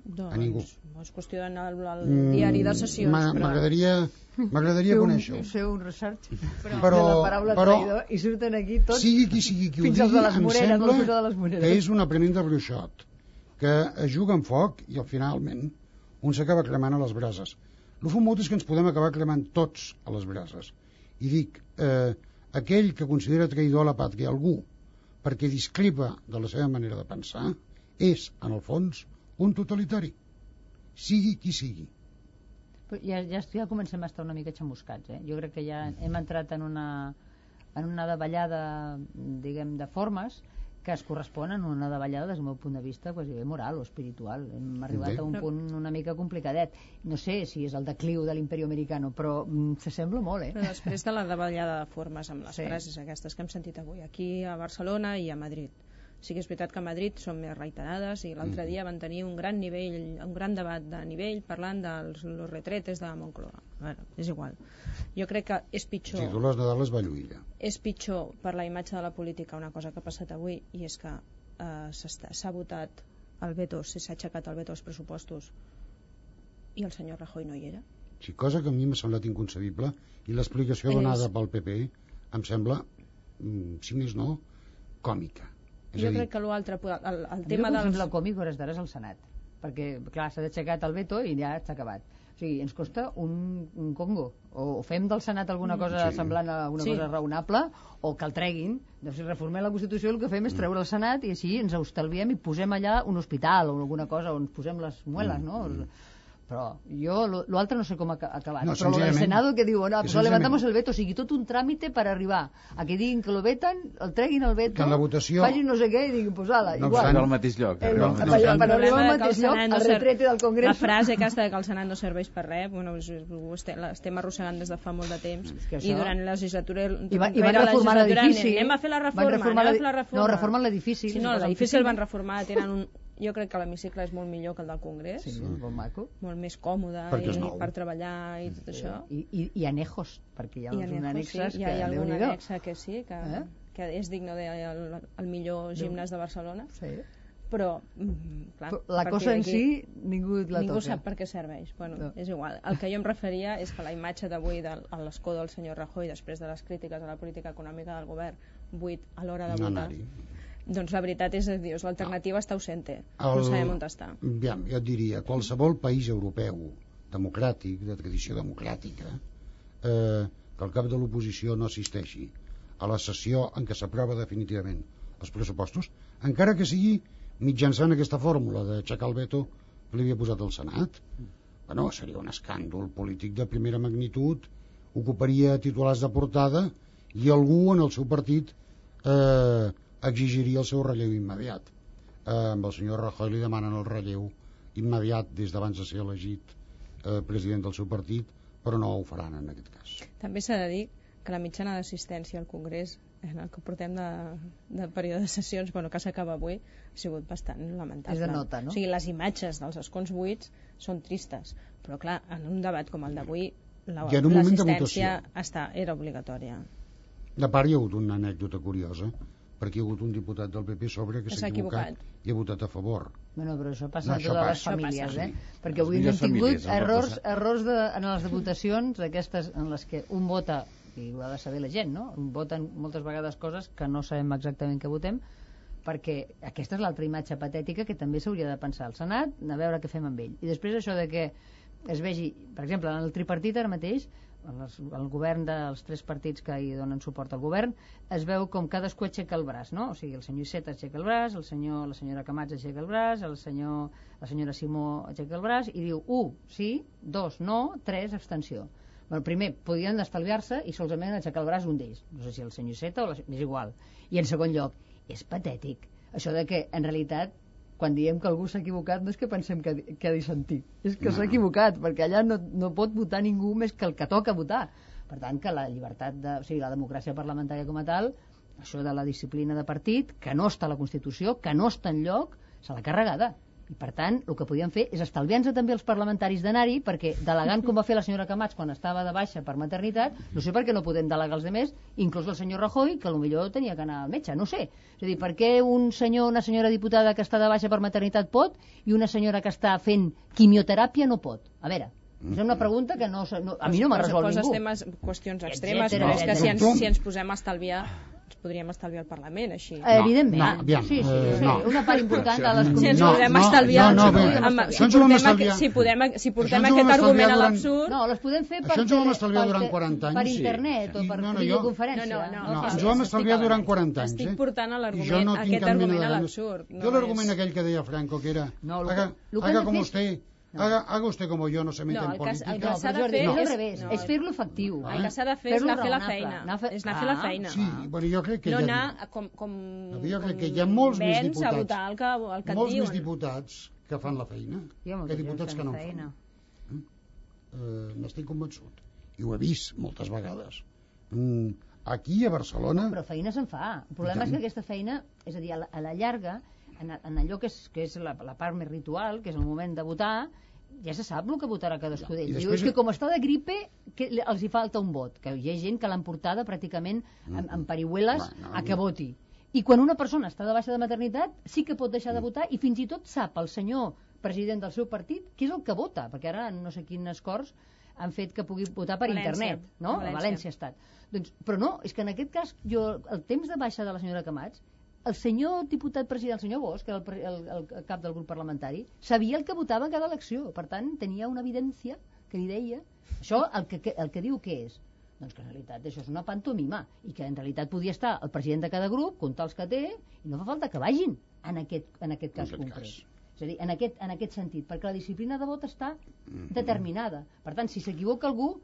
Doncs, a ningú. És qüestió d'anar al, al Mm, diari de sessions. m'a- però... M'agradaria un- conèixer-ho. Fer un research Però- de la paraula però- traïdor i surten aquí tots Sigui qui sigui qui ho fins digui, de les em moreres, sembla de les que és un aprenent de bruixot, que es juga amb foc i al finalment un s'acaba cremant a les brases. El fumut és que ens podem acabar cremant tots a les brases. I dic, eh, aquell que considera traïdor a la pàtria algú perquè discrepa de la seva manera de pensar és, en el fons, un totalitari. Sigui qui sigui. Però ja, ja, ja comencem a estar una mica xamuscats, eh? Jo crec que ja hem entrat en una, en una davallada, diguem, de formes que es corresponen a una davallada des del meu punt de vista quasi bé moral o espiritual. Hem arribat a un punt una mica complicadet. No sé si és el decliu de l'imperi americano, però mm, s'assembla molt, eh? Però després de la davallada de formes amb les Sí. sí. frases aquestes que hem sentit avui, aquí a Barcelona i a Madrid. Sí que és veritat que a Madrid són més reiterades i l'altre dia van tenir un gran nivell, un gran debat de nivell parlant dels los retretes de Moncloa. Bueno, és igual. Jo crec que és pitjor Si tu les Nadales va lluir. És pitjor per la imatge de la política una cosa que ha passat avui i és que eh, s'ha votat el veto, s'ha aixecat el veto als pressupostos i el senyor Rajoy no hi era. Sí, cosa que a mi m'ha semblat inconcebible i l'explicació És- donada pel PP em sembla, mm, si més no, còmica. És jo dir, crec que l'altre, el, el A mi tema el que em dels... sembla còmic hores d'ara és el Senat perquè clar, s'ha aixecat el veto i ja està acabat o sigui, ens costa un, un congo o, o fem del Senat alguna cosa Sí. semblant a alguna Sí. cosa raonable o que el treguin doncs si reformem la Constitució el que fem és treure el Senat i així ens estalviem i posem allà un hospital o alguna cosa on posem les mueles no? Però jo lo- l'altre no sé com ha ca- ha acabat No, però lo del senzillament- Senado que diu no, senzillament- levantamos el veto o sigui tot un tràmite per arribar a que diguin que lo vetan el treguin el veto Que la votació- facin no sé què i diguin pues ala, No igual obstant, al mateix lloc. El- al per- mateix lloc. per arribar al mateix el lloc, no el retrete del Congrés. La frase aquesta de que el Senat no serveix per res, bueno, l'estem arrossegant des de fa molt de temps. que I durant la legislatura... I, va, i van reformar l'edifici. Anem a fer la Van reforma, reformar anem a fer la reforma. No, reformen l'edifici. Sí, no, l'edifici el van reformar, tenen un... Jo crec que l'hemicicle és molt millor que el del Congrés. Sí, és molt maco. Molt més còmode Perquè i nou. per treballar i tot això. I, i, i anejos, perquè hi ha I uns anexos, annexes sí, que hi ha, hi ha algun anexa que sí, que, Eh? que és digne del de, el millor gimnàs de Barcelona. Sí. Però, mm, clar, la cosa en si, ningú la ningú toca. sap per què serveix. Bueno, No. és igual. El que jo em referia és que la imatge d'avui del- a l'escó del senyor Rajoy després de les crítiques a la política econòmica del govern buit a l'hora de No votar anar-hi. Doncs la veritat és, dius, l'alternativa està ausente. El- No sabem on està. Aviam, jo et diria, qualsevol país europeu democràtic, de tradició democràtica, eh, que el cap de l'oposició no assisteixi a la sessió en què s'aprova definitivament els pressupostos, encara que sigui mitjançant aquesta fórmula d'aixecar el veto que li havia posat el Senat, bueno, seria un escàndol polític de primera magnitud, ocuparia titulars de portada i algú en el seu partit eh, exigiria el seu relleu immediat. Eh, amb el senyor Rajoy li demanen el relleu immediat des d'abans de ser elegit eh, president del seu partit, però no ho faran en aquest cas. També s'ha de dir que la mitjana d'assistència al Congrés en el que portem de, de període de sessions, bueno, que s'acaba avui, ha sigut bastant lamentable. És de nota, no? O sigui, les imatges dels escons buits són tristes, però clar, en un debat com el d'avui, la- l'assistència votació. està, era obligatòria. De part hi ha hagut una anècdota curiosa, perquè hi ha hagut un diputat del PP sobre que S'ha equivocat, equivocat. i ha votat a favor. Bueno, però això passa No, a totes les famílies, eh? sí. Perquè avui hem tingut errors, errors de, en les votacions aquestes en les que un vota i ho ha de saber la gent, no? Un voten moltes vegades coses que no sabem exactament què votem perquè aquesta és l'altra imatge patètica que també s'hauria de pensar al Senat, a veure què fem amb ell. I després això de que es vegi, per exemple, en el tripartit ara mateix, els, el govern dels tres partits que hi donen suport al govern, es veu com cadascú aixeca el braç, no? O sigui, el senyor Iceta aixeca el braç, el senyor, la senyora Camats aixeca el braç, el senyor, la senyora Simó aixeca el braç i diu 1, sí, 2, no, 3, abstenció. Bueno, primer, podien estalviar-se i solament aixecar el braç un d'ells. No sé si el senyor Iceta o la... és igual. I en segon lloc, és patètic. Això de que, en realitat, quan diem que algú s'ha equivocat no és que pensem que, que ha dissentit, és que s'ha equivocat, perquè allà no, no pot votar ningú més que el que toca votar. Per tant, que la llibertat, de, o sigui, la democràcia parlamentària com a tal, això de la disciplina de partit, que no està a la Constitució, que no està en lloc, se l'ha carregada. I per tant, el que podien fer és estalviar-nos també els parlamentaris d'anar-hi, perquè delegant com va fer la senyora Camats quan estava de baixa per maternitat, no sé per què no podem delegar els demés, inclús el senyor Rajoy, que millor tenia que anar al metge, no sé. És a dir, per què un senyor una senyora diputada que està de baixa per maternitat pot i una senyora que està fent quimioteràpia no pot? A veure, és una pregunta que no, no a mi no m'ha resolt poses ningú. temes, qüestions extremes, Etcètera, però és que si ens, si ens posem a estalviar podríem estalviar al Parlament, així. No, Evidentment. no, aviam, sí, sí, eh, sí, no. una part important de les Si ens no, podem no, estalviar, no, no, si, bé, podem- amb- si, ens ho vam portem, estalviar. si, podem, si portem aquest argument estalviar a durant- l'absurd... No, les podem fer per, Això ens ho vam estalviar durant te- 40 anys. Per Sí. internet o per no, no, jo- videoconferència. No, no, no, ens ho vam estalviar durant parlant. 40 anys. Estic eh? portant I l'argument, jo no tinc aquest argument a l'absurd. Jo l'argument aquell que deia Franco, que era No, haga, haga fer- usted, No. haga, haga usted como yo, no se meta No, en que, el política. que No, s'ha però de Jordi, fer és al és... revés, és fer-lo efectiu. El que s'ha de fer és anar a fer la feina. anar a fer- És anar a fer la Ah, feina. Sí, bueno, jo crec que no hi ha, anar com, com, jo crec que hi ha molts més vens diputats. a votar el que, el que molts diuen. més diputats que fan la feina Hi ha molta que diputats que no en feina. fan. Eh, N'estic convençut. I ho he vist moltes vegades. Mm, aquí a Barcelona... Però feina se'n fa. El problema és que aquesta feina, és a dir, a la, a la llarga, en, en allò que és, que és la, la part més ritual, que és el moment de votar, ja se sap el que votarà cadascú d'ells. Diu, després- és que com està de gripe, que els hi falta un vot, que hi ha gent que l'han portada pràcticament amb, amb parihueles No, no, a que voti. I quan una persona està de baixa de maternitat, sí que pot deixar de votar i fins i tot sap el senyor president del seu partit què és el que vota, perquè ara no sé quines cors han fet que pugui votar per València. internet, no? València. A València ha estat. Doncs, però no, és que en aquest cas, jo, el temps de baixa de la senyora Camats, el senyor diputat president, el senyor Bosch, que era el, el, el, cap del grup parlamentari, sabia el que votava en cada elecció. Per tant, tenia una evidència que li deia... Això, el que, el que diu què és? Doncs que en realitat això és una pantomima i que en realitat podia estar el president de cada grup, comptar els que té, i no fa falta que vagin en aquest, en aquest cas aquest concret. cas. És a dir, en aquest, en aquest sentit, perquè la disciplina de vot està Mhm. determinada. Per tant, si s'equivoca algú,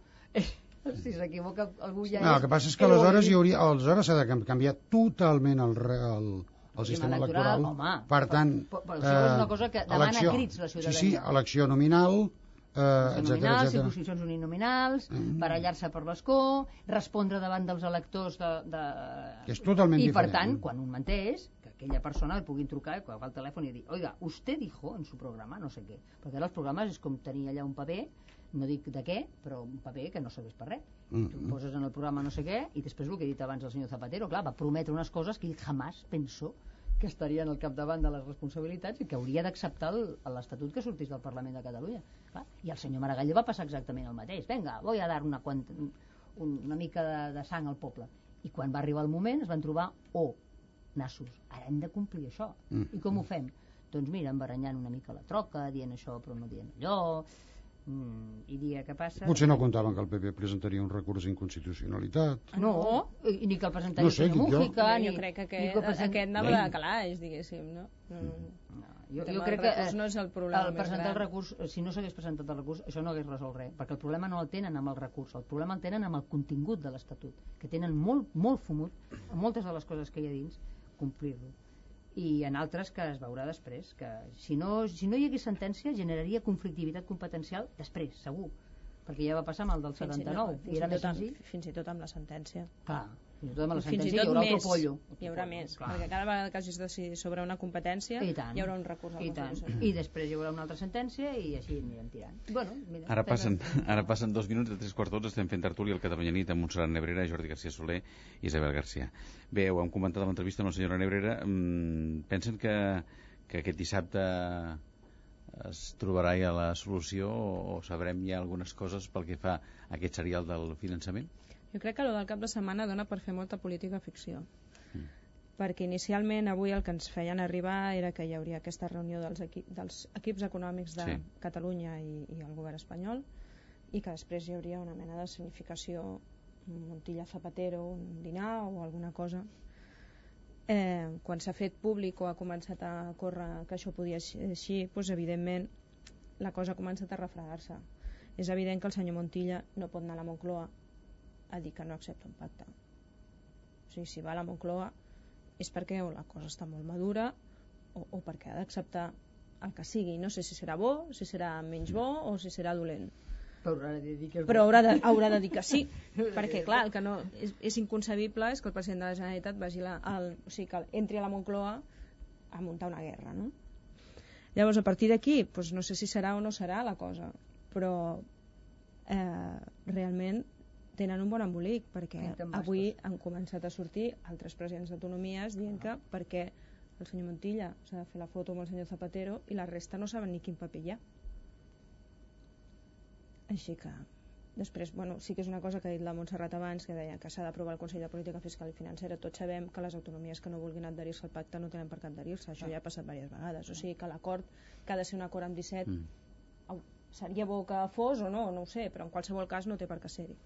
si s'equivoca algú ja No, el que passa és que el aleshores hi hauria, aleshores s'ha de canviar totalment el, el, el sistema electoral, electoral. home, per tant, però- però això és una cosa que demana elecció- crits la Sí, sí, ciutadania. elecció nominal, eh, etcètera, nominals, etcètera. circumscripcions uninominals, Mm. barallar-se per l'escó, respondre davant dels electors de... de... És totalment I per diferent. tant, quan un menteix, que aquella persona li puguin trucar, que agafa el telèfon i dir, oiga, usted dijo en su programa no sé què. Perquè ara els programes és com tenir allà un paper, no dic de què, però un paper que no serveix per res. Mm. Tu poses en el programa no sé què i després el que he dit abans el senyor Zapatero, clar, va prometre unes coses que ell jamàs pensó que estarien al capdavant de les responsabilitats i que hauria d'acceptar el- l'Estatut que sortís del Parlament de Catalunya. Clar, I al senyor Maragall va passar exactament el mateix. Vinga, voy a dar una, quant, un, una mica de, de sang al poble. I quan va arribar el moment es van trobar, oh, nassos, ara hem de complir això. Mm. I com ho fem? Doncs mira, embaranyant una mica la troca, dient això però no dient allò, mm, i dia que passa... Potser no comptaven que el PP presentaria un recurs d'inconstitucionalitat. No, i ni que el presentaria No sé, senyor jo- Mújica, jo, ni, jo crec que ni aquest, que el present- aquest anava de calaix, diguéssim, no? no, no. Jo, El jo tema crec que recurs no és el problema el més presentar el recurs, eh, si no s'hagués presentat el recurs, això no hagués resolt res, perquè el problema no el tenen amb el recurs, el problema el tenen amb el contingut de l'Estatut, que tenen molt, molt fumut, moltes de les coses que hi ha dins, complir-lo. I en altres que es veurà després, que si no, si no hi hagués sentència generaria conflictivitat competencial després, segur, perquè ja va passar amb el del Fins i- 79, no, fins i era i més tot amb- senzill. Fins i tot amb la sentència. Clar, fins i tot amb la Fins i sentència tot hi haurà més, pollo. Hi haurà més, Clar. perquè cada vegada que hagis de decidir sobre una competència I tant. hi haurà un recurs al I tant. I després hi haurà una altra sentència i així anirem tirant. Bueno, mira, Ara passen, ara passen dos minuts de tres quarts d'onze, estem fent tertúlia al Catalunya Nit amb Montserrat Nebrera, Jordi García Soler i Isabel García. Bé, ho hem comentat a l'entrevista amb la senyora Nebrera. Mm, pensen que, que aquest dissabte es trobarà ja la solució o, o sabrem ja algunes coses pel que fa a aquest serial del finançament? Jo crec que el del cap de setmana dona per fer molta política ficció. Perquè inicialment avui el que ens feien arribar era que hi hauria aquesta reunió dels, equi dels equips econòmics de Sí. Catalunya i, i el govern espanyol i que després hi hauria una mena de significació Montilla Zapatero, un dinar o alguna cosa. Eh, quan s'ha fet públic o ha començat a córrer que això podia ser així, doncs evidentment la cosa ha començat a refredar-se. És evident que el senyor Montilla no pot anar a la Moncloa a dir que no accepta un pacte. O sigui, si va a la Moncloa és perquè o la cosa està molt madura o, o perquè ha d'acceptar el que sigui. No sé si serà bo, si serà menys bo o si serà dolent. Però haurà de dir que Però haurà de, haurà de dir que sí, perquè clar, el que no, és, és inconcebible és que el president de la Generalitat vagi la, al, o sigui, que entri a la Moncloa a muntar una guerra, no? Llavors, a partir d'aquí, doncs no sé si serà o no serà la cosa, però eh, realment tenen un bon embolic, perquè avui han començat a sortir altres presidents d'autonomies dient que perquè el senyor Montilla s'ha de fer la foto amb el senyor Zapatero i la resta no saben ni quin paper hi ha. Així que Després, bueno, sí que és una cosa que ha dit la Montserrat abans, que deia que s'ha d'aprovar el Consell de Política Fiscal i Financera. Tots sabem que les autonomies que no vulguin adherir-se al pacte no tenen per què adherir-se. Això ja ha passat diverses vegades. O sigui que l'acord, que ha de ser un acord amb 17, mm. seria bo que fos o no, no ho sé, però en qualsevol cas no té per què ser-hi.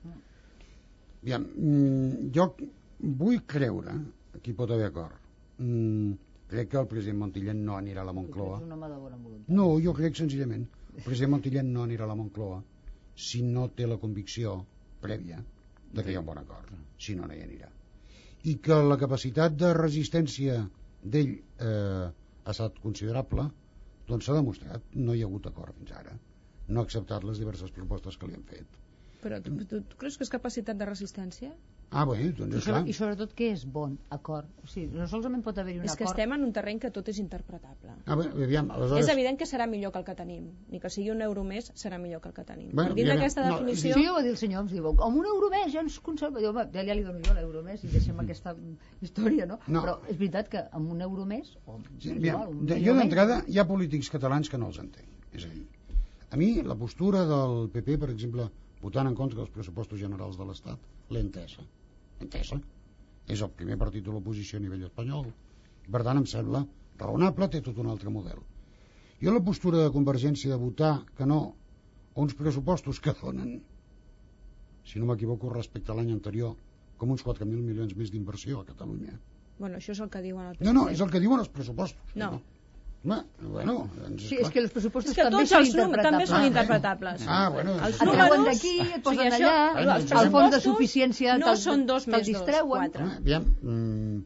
Aviam, mm, jo vull creure, aquí pot haver acord, mm, crec que el president Montillent no anirà a la Moncloa. Un home de bona voluntat. No, jo crec senzillament, el president Montillent no anirà a la Moncloa si no té la convicció prèvia de que hi ha un bon acord, si no, no hi anirà. I que la capacitat de resistència d'ell eh, ha estat considerable, doncs s'ha demostrat, no hi ha hagut acord fins ara. No ha acceptat les diverses propostes que li han fet. Però tu, tu, tu creus que és capacitat de resistència? Ah, bé, doncs I, és clar. sobre, I sobretot què és bon acord? O sigui, no solament pot haver-hi un És que acord... estem en un terreny que tot és interpretable. Ah, bé, aviam, aleshores... És evident que serà millor que el que tenim. Ni que sigui un euro més, serà millor que el que tenim. Bueno, ja- d'aquesta no, definició... Sí, ho va dir el senyor, ens diu, amb un euro més ja ens conserva... Jo, va, ja, li dono jo l'euro més i deixem aquesta història, no? No. Però és veritat que amb un euro més... O, Sí, igual, un jo d'entrada hi ha polítics catalans que no els entenc. És a dir, a mi la postura del PP, per exemple, votant en contra dels pressupostos generals de l'Estat, l'he entesa. Entesa. És el primer partit de l'oposició a nivell espanyol. Per tant, em sembla raonable, té tot un altre model. Jo la postura de Convergència de votar que no a uns pressupostos que donen, si no m'equivoco, respecte a l'any anterior, com uns 4.000 milions més d'inversió a Catalunya. Bueno, això és el que diuen el PSC. No, no, és el que diuen els pressupostos. No. Home, bueno, doncs, Sí, és que els pressupostos que també són els números també són interpretables. interpretables. Ah, bueno. Els Et treuen números... d'aquí, et o posen això, allà, els el fons de suficiència no són dos més dos, quatre. Ah, aviam, mm,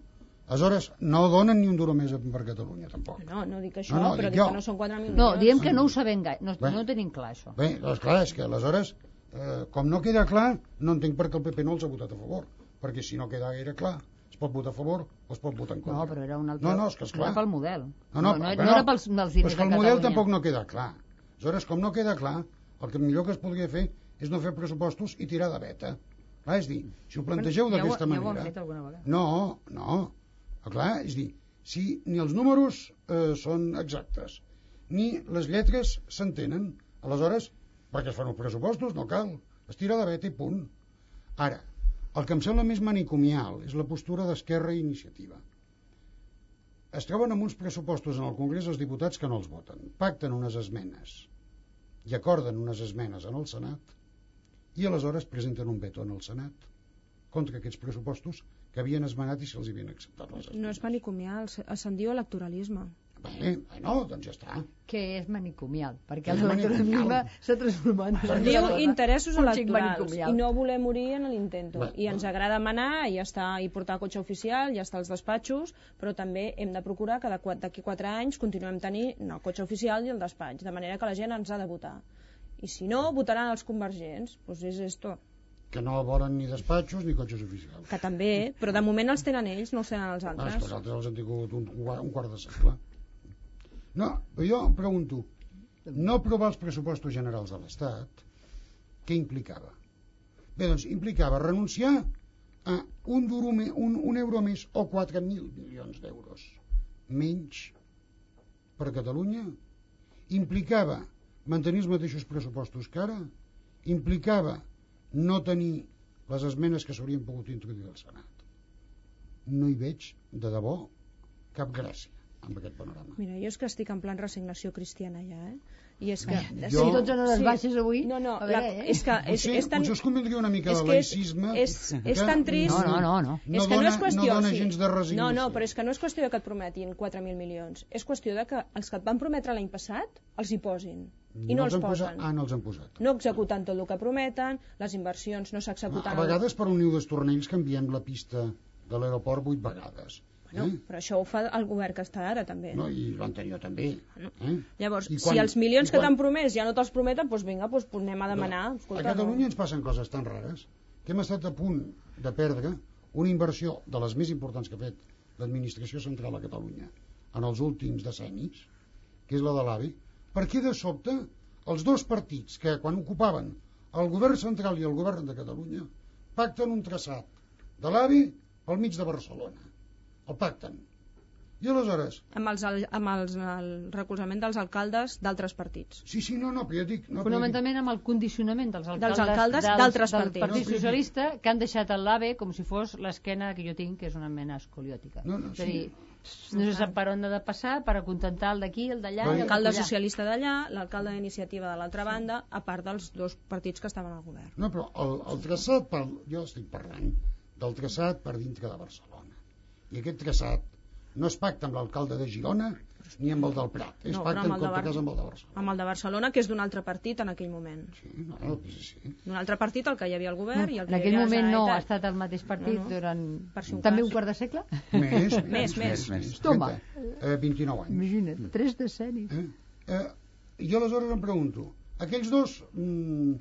aleshores, no donen ni un duro més per Catalunya, tampoc. No, no dic això, No, no, però dic dic que no són 4.000 milions. No, diem que no ho sabem gaire, no, Bé. no tenim clar, això. Bé, doncs clar, és que aleshores, eh, com no queda clar, no entenc per què el PP no els ha votat a favor. Perquè si no queda gaire clar, es pot votar a favor o es pot votar en contra. No, però era un altre... No, no, és que esclar. Era pel model. No, no, no, no, però no era pels, però diners és que el de model Catalunya. tampoc no queda clar. Aleshores, com no queda clar, el que millor que es podria fer és no fer pressupostos i tirar de veta. Clar, és dir, si ho plantegeu Bueno, ja ho- d'aquesta ja ho manera... fet alguna vegada. No, no. Però clar, és dir, si ni els números eh, són exactes, ni les lletres s'entenen, aleshores, perquè es fan els pressupostos, no cal. Es tira de veta i punt. Ara, el que em sembla més manicomial és la postura d'Esquerra i Iniciativa. Es troben amb uns pressupostos en el Congrés dels Diputats que no els voten. Pacten unes esmenes i acorden unes esmenes en el Senat i aleshores presenten un veto en el Senat contra aquests pressupostos que havien esmenat i se'ls havien acceptat les esmenes. No és manicomial, se- se'n diu electoralisme. Bé, bueno, doncs ja està. Que és manicomial, perquè És el electoralisme manicomial. s'ha transformat en diu interessos electorals manicomial. i no voler morir en l'intento. Bé, I ens agrada manar i ja està, i portar cotxe oficial, ja està als despatxos, però també hem de procurar que d'aquí quatre anys continuem tenint el cotxe oficial i el despatx, de manera que la gent ens ha de votar. I si no, votaran els convergents. Doncs és esto. Que no volen ni despatxos ni cotxes oficials. Que també, però de moment els tenen ells, no els tenen els Bueno, altres. que els altres els han tingut un, un quart de segle. No, però jo em pregunto, no aprovar els pressupostos generals de l'Estat, què implicava? Bé, doncs implicava renunciar a un, duro, un, un euro més o 4.000 milions d'euros menys per Catalunya, implicava mantenir els mateixos pressupostos que ara, implicava no tenir les esmenes que s'haurien pogut introduir al Senat. No hi veig, de debò, cap gràcia amb aquest panorama. Mira, jo és que estic en plan resignació cristiana ja, eh? I és que... Jo- Si tots en hores baixes avui... No, no, a la, veure, eh? és que és, Potser, és tan... potser us convindria una mica és de que és-. És, és que tan trist... No, no, no, no. No és que no dona- és qüestió... no dona sí. gens de resignació. No, no, però és que no és qüestió de que et prometin 4.000 milions. És qüestió de que els que et van prometre l'any passat els hi posin. I no, els han posat. posen. Ah, no els han posat. No executen tot el que prometen, les inversions no s'executen... A vegades per un niu d'estornells canviem la pista de l'aeroport vuit vegades. Bueno, però això ho fa el govern que està ara, també. No, I l'anterior també. Eh? Llavors, I si els milions i que quan- t'han promès ja no te'ls prometen, doncs vinga, doncs anem a demanar. A Escolta, Catalunya ens passen coses tan rares que hem estat a punt de perdre una inversió de les més importants que ha fet l'administració central a Catalunya en els últims decennis, que és la de l'AVE, perquè de sobte els dos partits que quan ocupaven el govern central i el govern de Catalunya pacten un traçat de l'AVE pel mig de Barcelona. El pacten. I aleshores? Amb, els, amb els, el recolzament dels alcaldes d'altres partits. Sí, sí, no, no, però jo dic... No, Fonamentalment amb el condicionament dels alcaldes, dels alcaldes d'altres del partits. Partit no, Socialista, que han deixat el l'AVE com si fos l'esquena que jo tinc, que és una mena escoliòtica. No, no, és a dir, no se sap per on ha de passar per acontentar el d'aquí, el d'allà... L'alcalde socialista d'allà, l'alcalde d'iniciativa de l'altra banda, a part dels dos partits que estaven al govern. No, però el, el traçat, per, jo estic parlant del traçat per dintre de Barcelona. I aquest traçat no es pacta amb l'alcalde de Girona ni amb el del Prat, es No, pacta en amb el de tot cas amb el de Barcelona. Amb el de Barcelona, que és d'un altre partit en aquell moment. Sí, no, no, sí, sí. D'un altre partit el que hi havia al govern i el que en aquell moment no ha estat el mateix partit No, no. durant Per si un també cas. un quart de segle? Més, Més, més. més. Toma. 30, eh, 29 anys. Imagina't, tres decennis. Eh, I aleshores em pregunto, aquells dos mm,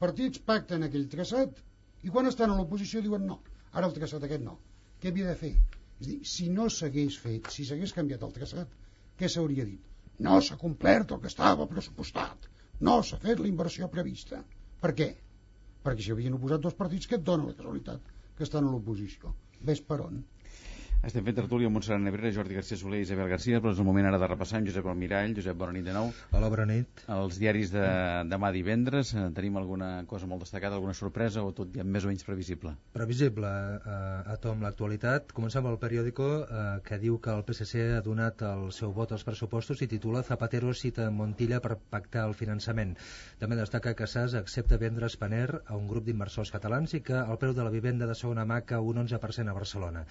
partits pacten aquell traçat i quan estan a l'oposició diuen no, ara el traçat aquest no. Què havia de fer? És dir, si no s'hagués fet, si s'hagués canviat el traçat, què s'hauria dit? No s'ha complert el que estava pressupostat. No s'ha fet la inversió prevista. Per què? Perquè s'hi havien oposat dos partits que et donen la casualitat que estan a l'oposició. Ves per on? Estem fent tertúlia amb Montserrat Nebrera, Jordi García Soler i Isabel García, però és el moment ara de repassar amb Josep Almirall. Josep, bona nit de nou. Hola, bona nit. Els diaris de demà divendres, eh, tenim alguna cosa molt destacada, alguna sorpresa o tot ja més o menys previsible? Previsible eh, a tom l'actualitat. Comencem amb el periòdico eh, que diu que el PSC ha donat el seu vot als pressupostos i titula Zapatero cita Montilla per pactar el finançament. També destaca que SAS accepta vendre Spanair a un grup d'inversors catalans i que el preu de la vivenda de segona mà cau un 11% a Barcelona.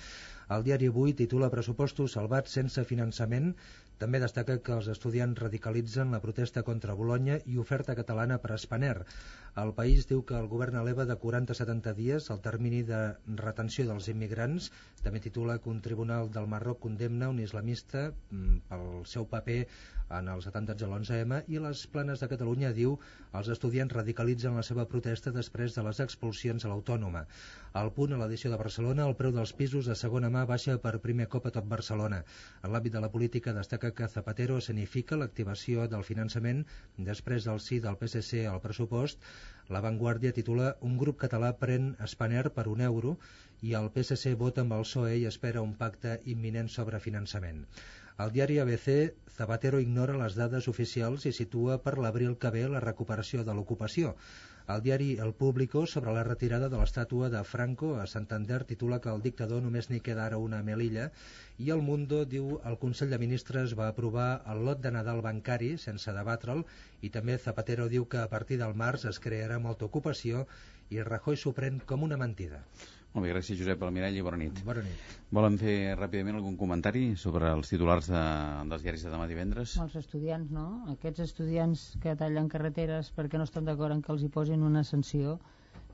El diari Avui titula Pressupostos salvats sense finançament. També destaca que els estudiants radicalitzen la protesta contra Bologna i oferta catalana per a Spanair. El país diu que el govern eleva de 40 a 70 dies el termini de retenció dels immigrants. També titula que un tribunal del Marroc condemna un islamista mm, pel seu paper en els atemptats de l'11M i les planes de Catalunya diu els estudiants radicalitzen la seva protesta després de les expulsions a l'Autònoma. Al punt, a l'edició de Barcelona, el preu dels pisos de segona mà baixa per primer cop a tot Barcelona. En l'àmbit de la política destaca que Zapatero escenifica l'activació del finançament després del sí del PSC al pressupost. La Vanguardia titula Un grup català pren Spanair per un euro i el PSC vota amb el PSOE i espera un pacte imminent sobre finançament. Al diari ABC, Zapatero ignora les dades oficials i situa per l'abril que ve la recuperació de l'ocupació. El diari El Público, sobre la retirada de l'estàtua de Franco a Santander, titula que el dictador només n'hi queda ara una Melilla i El Mundo diu el Consell de Ministres va aprovar el lot de Nadal bancari sense debatre'l i també Zapatero diu que a partir del març es crearà molta ocupació i Rajoy s'ho pren com una mentida. Molt bé, gràcies Josep Almirall i bona nit. Bona nit. Volen fer ràpidament algun comentari sobre els titulars de, dels diaris de demà divendres? Els estudiants, no? Aquests estudiants que tallen carreteres perquè no estan d'acord en que els hi posin una sanció,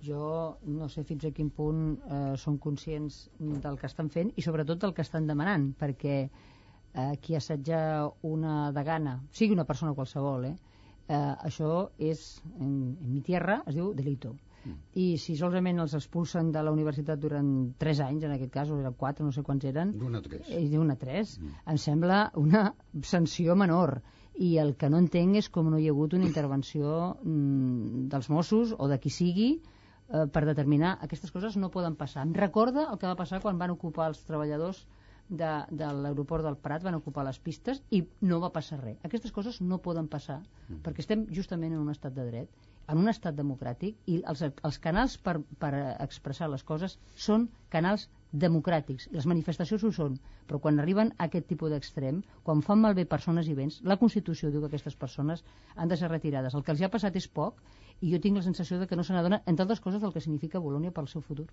jo no sé fins a quin punt eh, són conscients del que estan fent i sobretot del que estan demanant, perquè eh, qui assetja una degana, sigui una persona qualsevol, eh, eh, això és, en, en mi tierra, es diu delito. I si solament els expulsen de la universitat durant 3 anys, en aquest cas, o eren 4, no sé quants eren, D'una a tres. i d'una a 3, em sembla una sanció menor. I el que no entenc és com no hi ha hagut una intervenció mm, dels Mossos o de qui sigui eh, per determinar aquestes coses no poden passar. Em recorda el que va passar quan van ocupar els treballadors de, de l'aeroport del Prat, van ocupar les pistes i no va passar res. Aquestes coses no poden passar perquè estem justament en un estat de dret, en un estat democràtic i els, els canals per, per expressar les coses són canals democràtics. Les manifestacions ho són, però quan arriben a aquest tipus d'extrem, quan fan malbé persones i béns, la Constitució diu que aquestes persones han de ser retirades. El que els ha passat és poc i jo tinc la sensació de que no se n'adona, entre altres coses, del que significa Bolònia pel seu futur.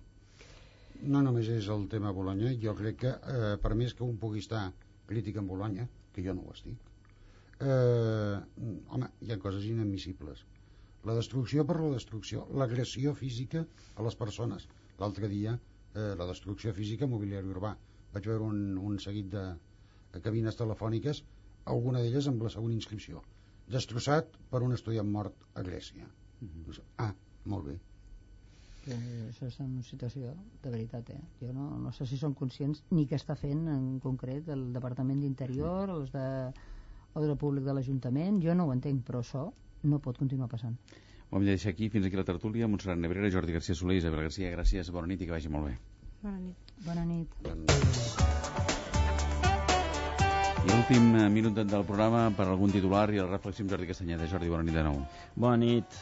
No només és el tema Bologna, jo crec que eh, per més que un pugui estar crític en Bologna, que jo no ho estic, eh, home, hi ha coses inadmissibles. La destrucció per la destrucció, l'agressió física a les persones. L'altre dia, eh, la destrucció física mobiliari urbà. Vaig veure un, un seguit de, de cabines telefòniques, alguna d'elles amb la següent inscripció. Destrossat per un estudiant mort a Grècia. Ah, molt bé. Eh, això és una situació de veritat, eh? Jo no, no sé si són conscients ni què està fent en concret el Departament d'Interior, els de Ordre Públic de l'Ajuntament, jo no ho entenc, però això no pot continuar passant. Ho hem de deixar aquí, fins aquí la tertúlia. Montserrat Nebrera, Jordi García Soler, Isabel García, gràcies, bona nit i que vagi molt bé. Bona nit. Bona nit. I l'últim minut del programa per algun titular i el reflexió amb Jordi Castanyeda. Jordi, bona nit de nou. Bona nit.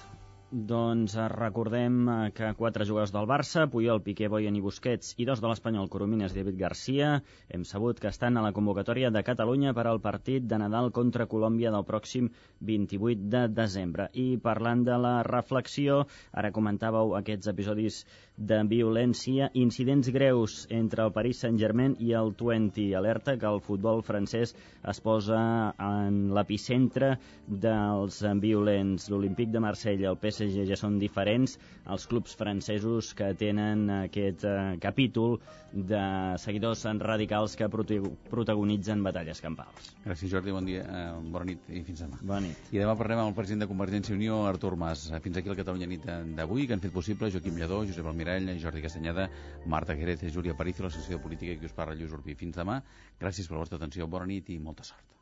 Doncs eh, recordem eh, que quatre jugadors del Barça, Puyol, Piqué, Boyan i Busquets, i dos de l'Espanyol, Coromines i David Garcia, hem sabut que estan a la convocatòria de Catalunya per al partit de Nadal contra Colòmbia del pròxim 28 de desembre. I parlant de la reflexió, ara comentàveu aquests episodis de violència, incidents greus entre el Paris Saint-Germain i el Twente. Alerta que el futbol francès es posa en l'epicentre dels violents. L'Olímpic de Marsella el PSG ja són diferents. Els clubs francesos que tenen aquest eh, capítol de seguidors radicals que protagonitzen batalles campals. Gràcies, Jordi. Bon dia, eh, bona nit i fins demà. Bona nit. I demà parlem amb el president de Convergència i Unió, Artur Mas. Fins aquí el Catalunya nit d'avui, que han fet possible Joaquim Lledó, Josep Almirall, Jordi Castanyeda, Marta Jerez, Júlia Paricio, la secció de política i qui us parla, Lluís Urbí. Fins demà. Gràcies per la vostra atenció. Bona nit i molta sort.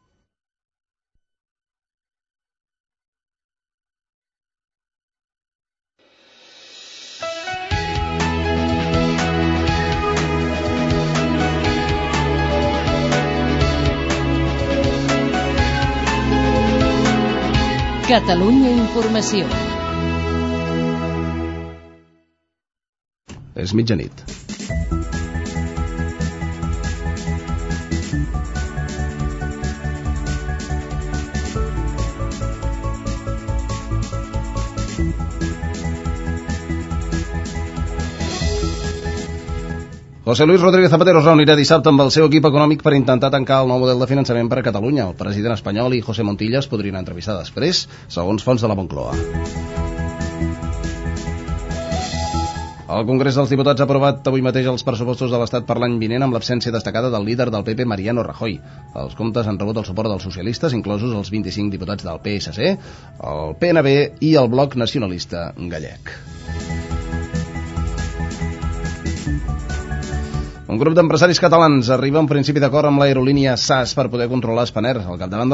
Catalunya Informació. És mitjanit. José Luis Rodríguez Zapatero es reunirà dissabte amb el seu equip econòmic per intentar tancar el nou model de finançament per a Catalunya. El president espanyol i José Montilla es podrien entrevistar després, segons fons de la Moncloa. El Congrés dels Diputats ha aprovat avui mateix els pressupostos de l'Estat per l'any vinent amb l'absència destacada del líder del PP, Mariano Rajoy. Els comptes han rebut el suport dels socialistes, inclosos els 25 diputats del PSC, el PNB i el Bloc Nacionalista Gallec. Un grup d'empresaris catalans arriba un principi d'acord amb l'aerolínia SAS per poder controlar Spanair. Al capdavant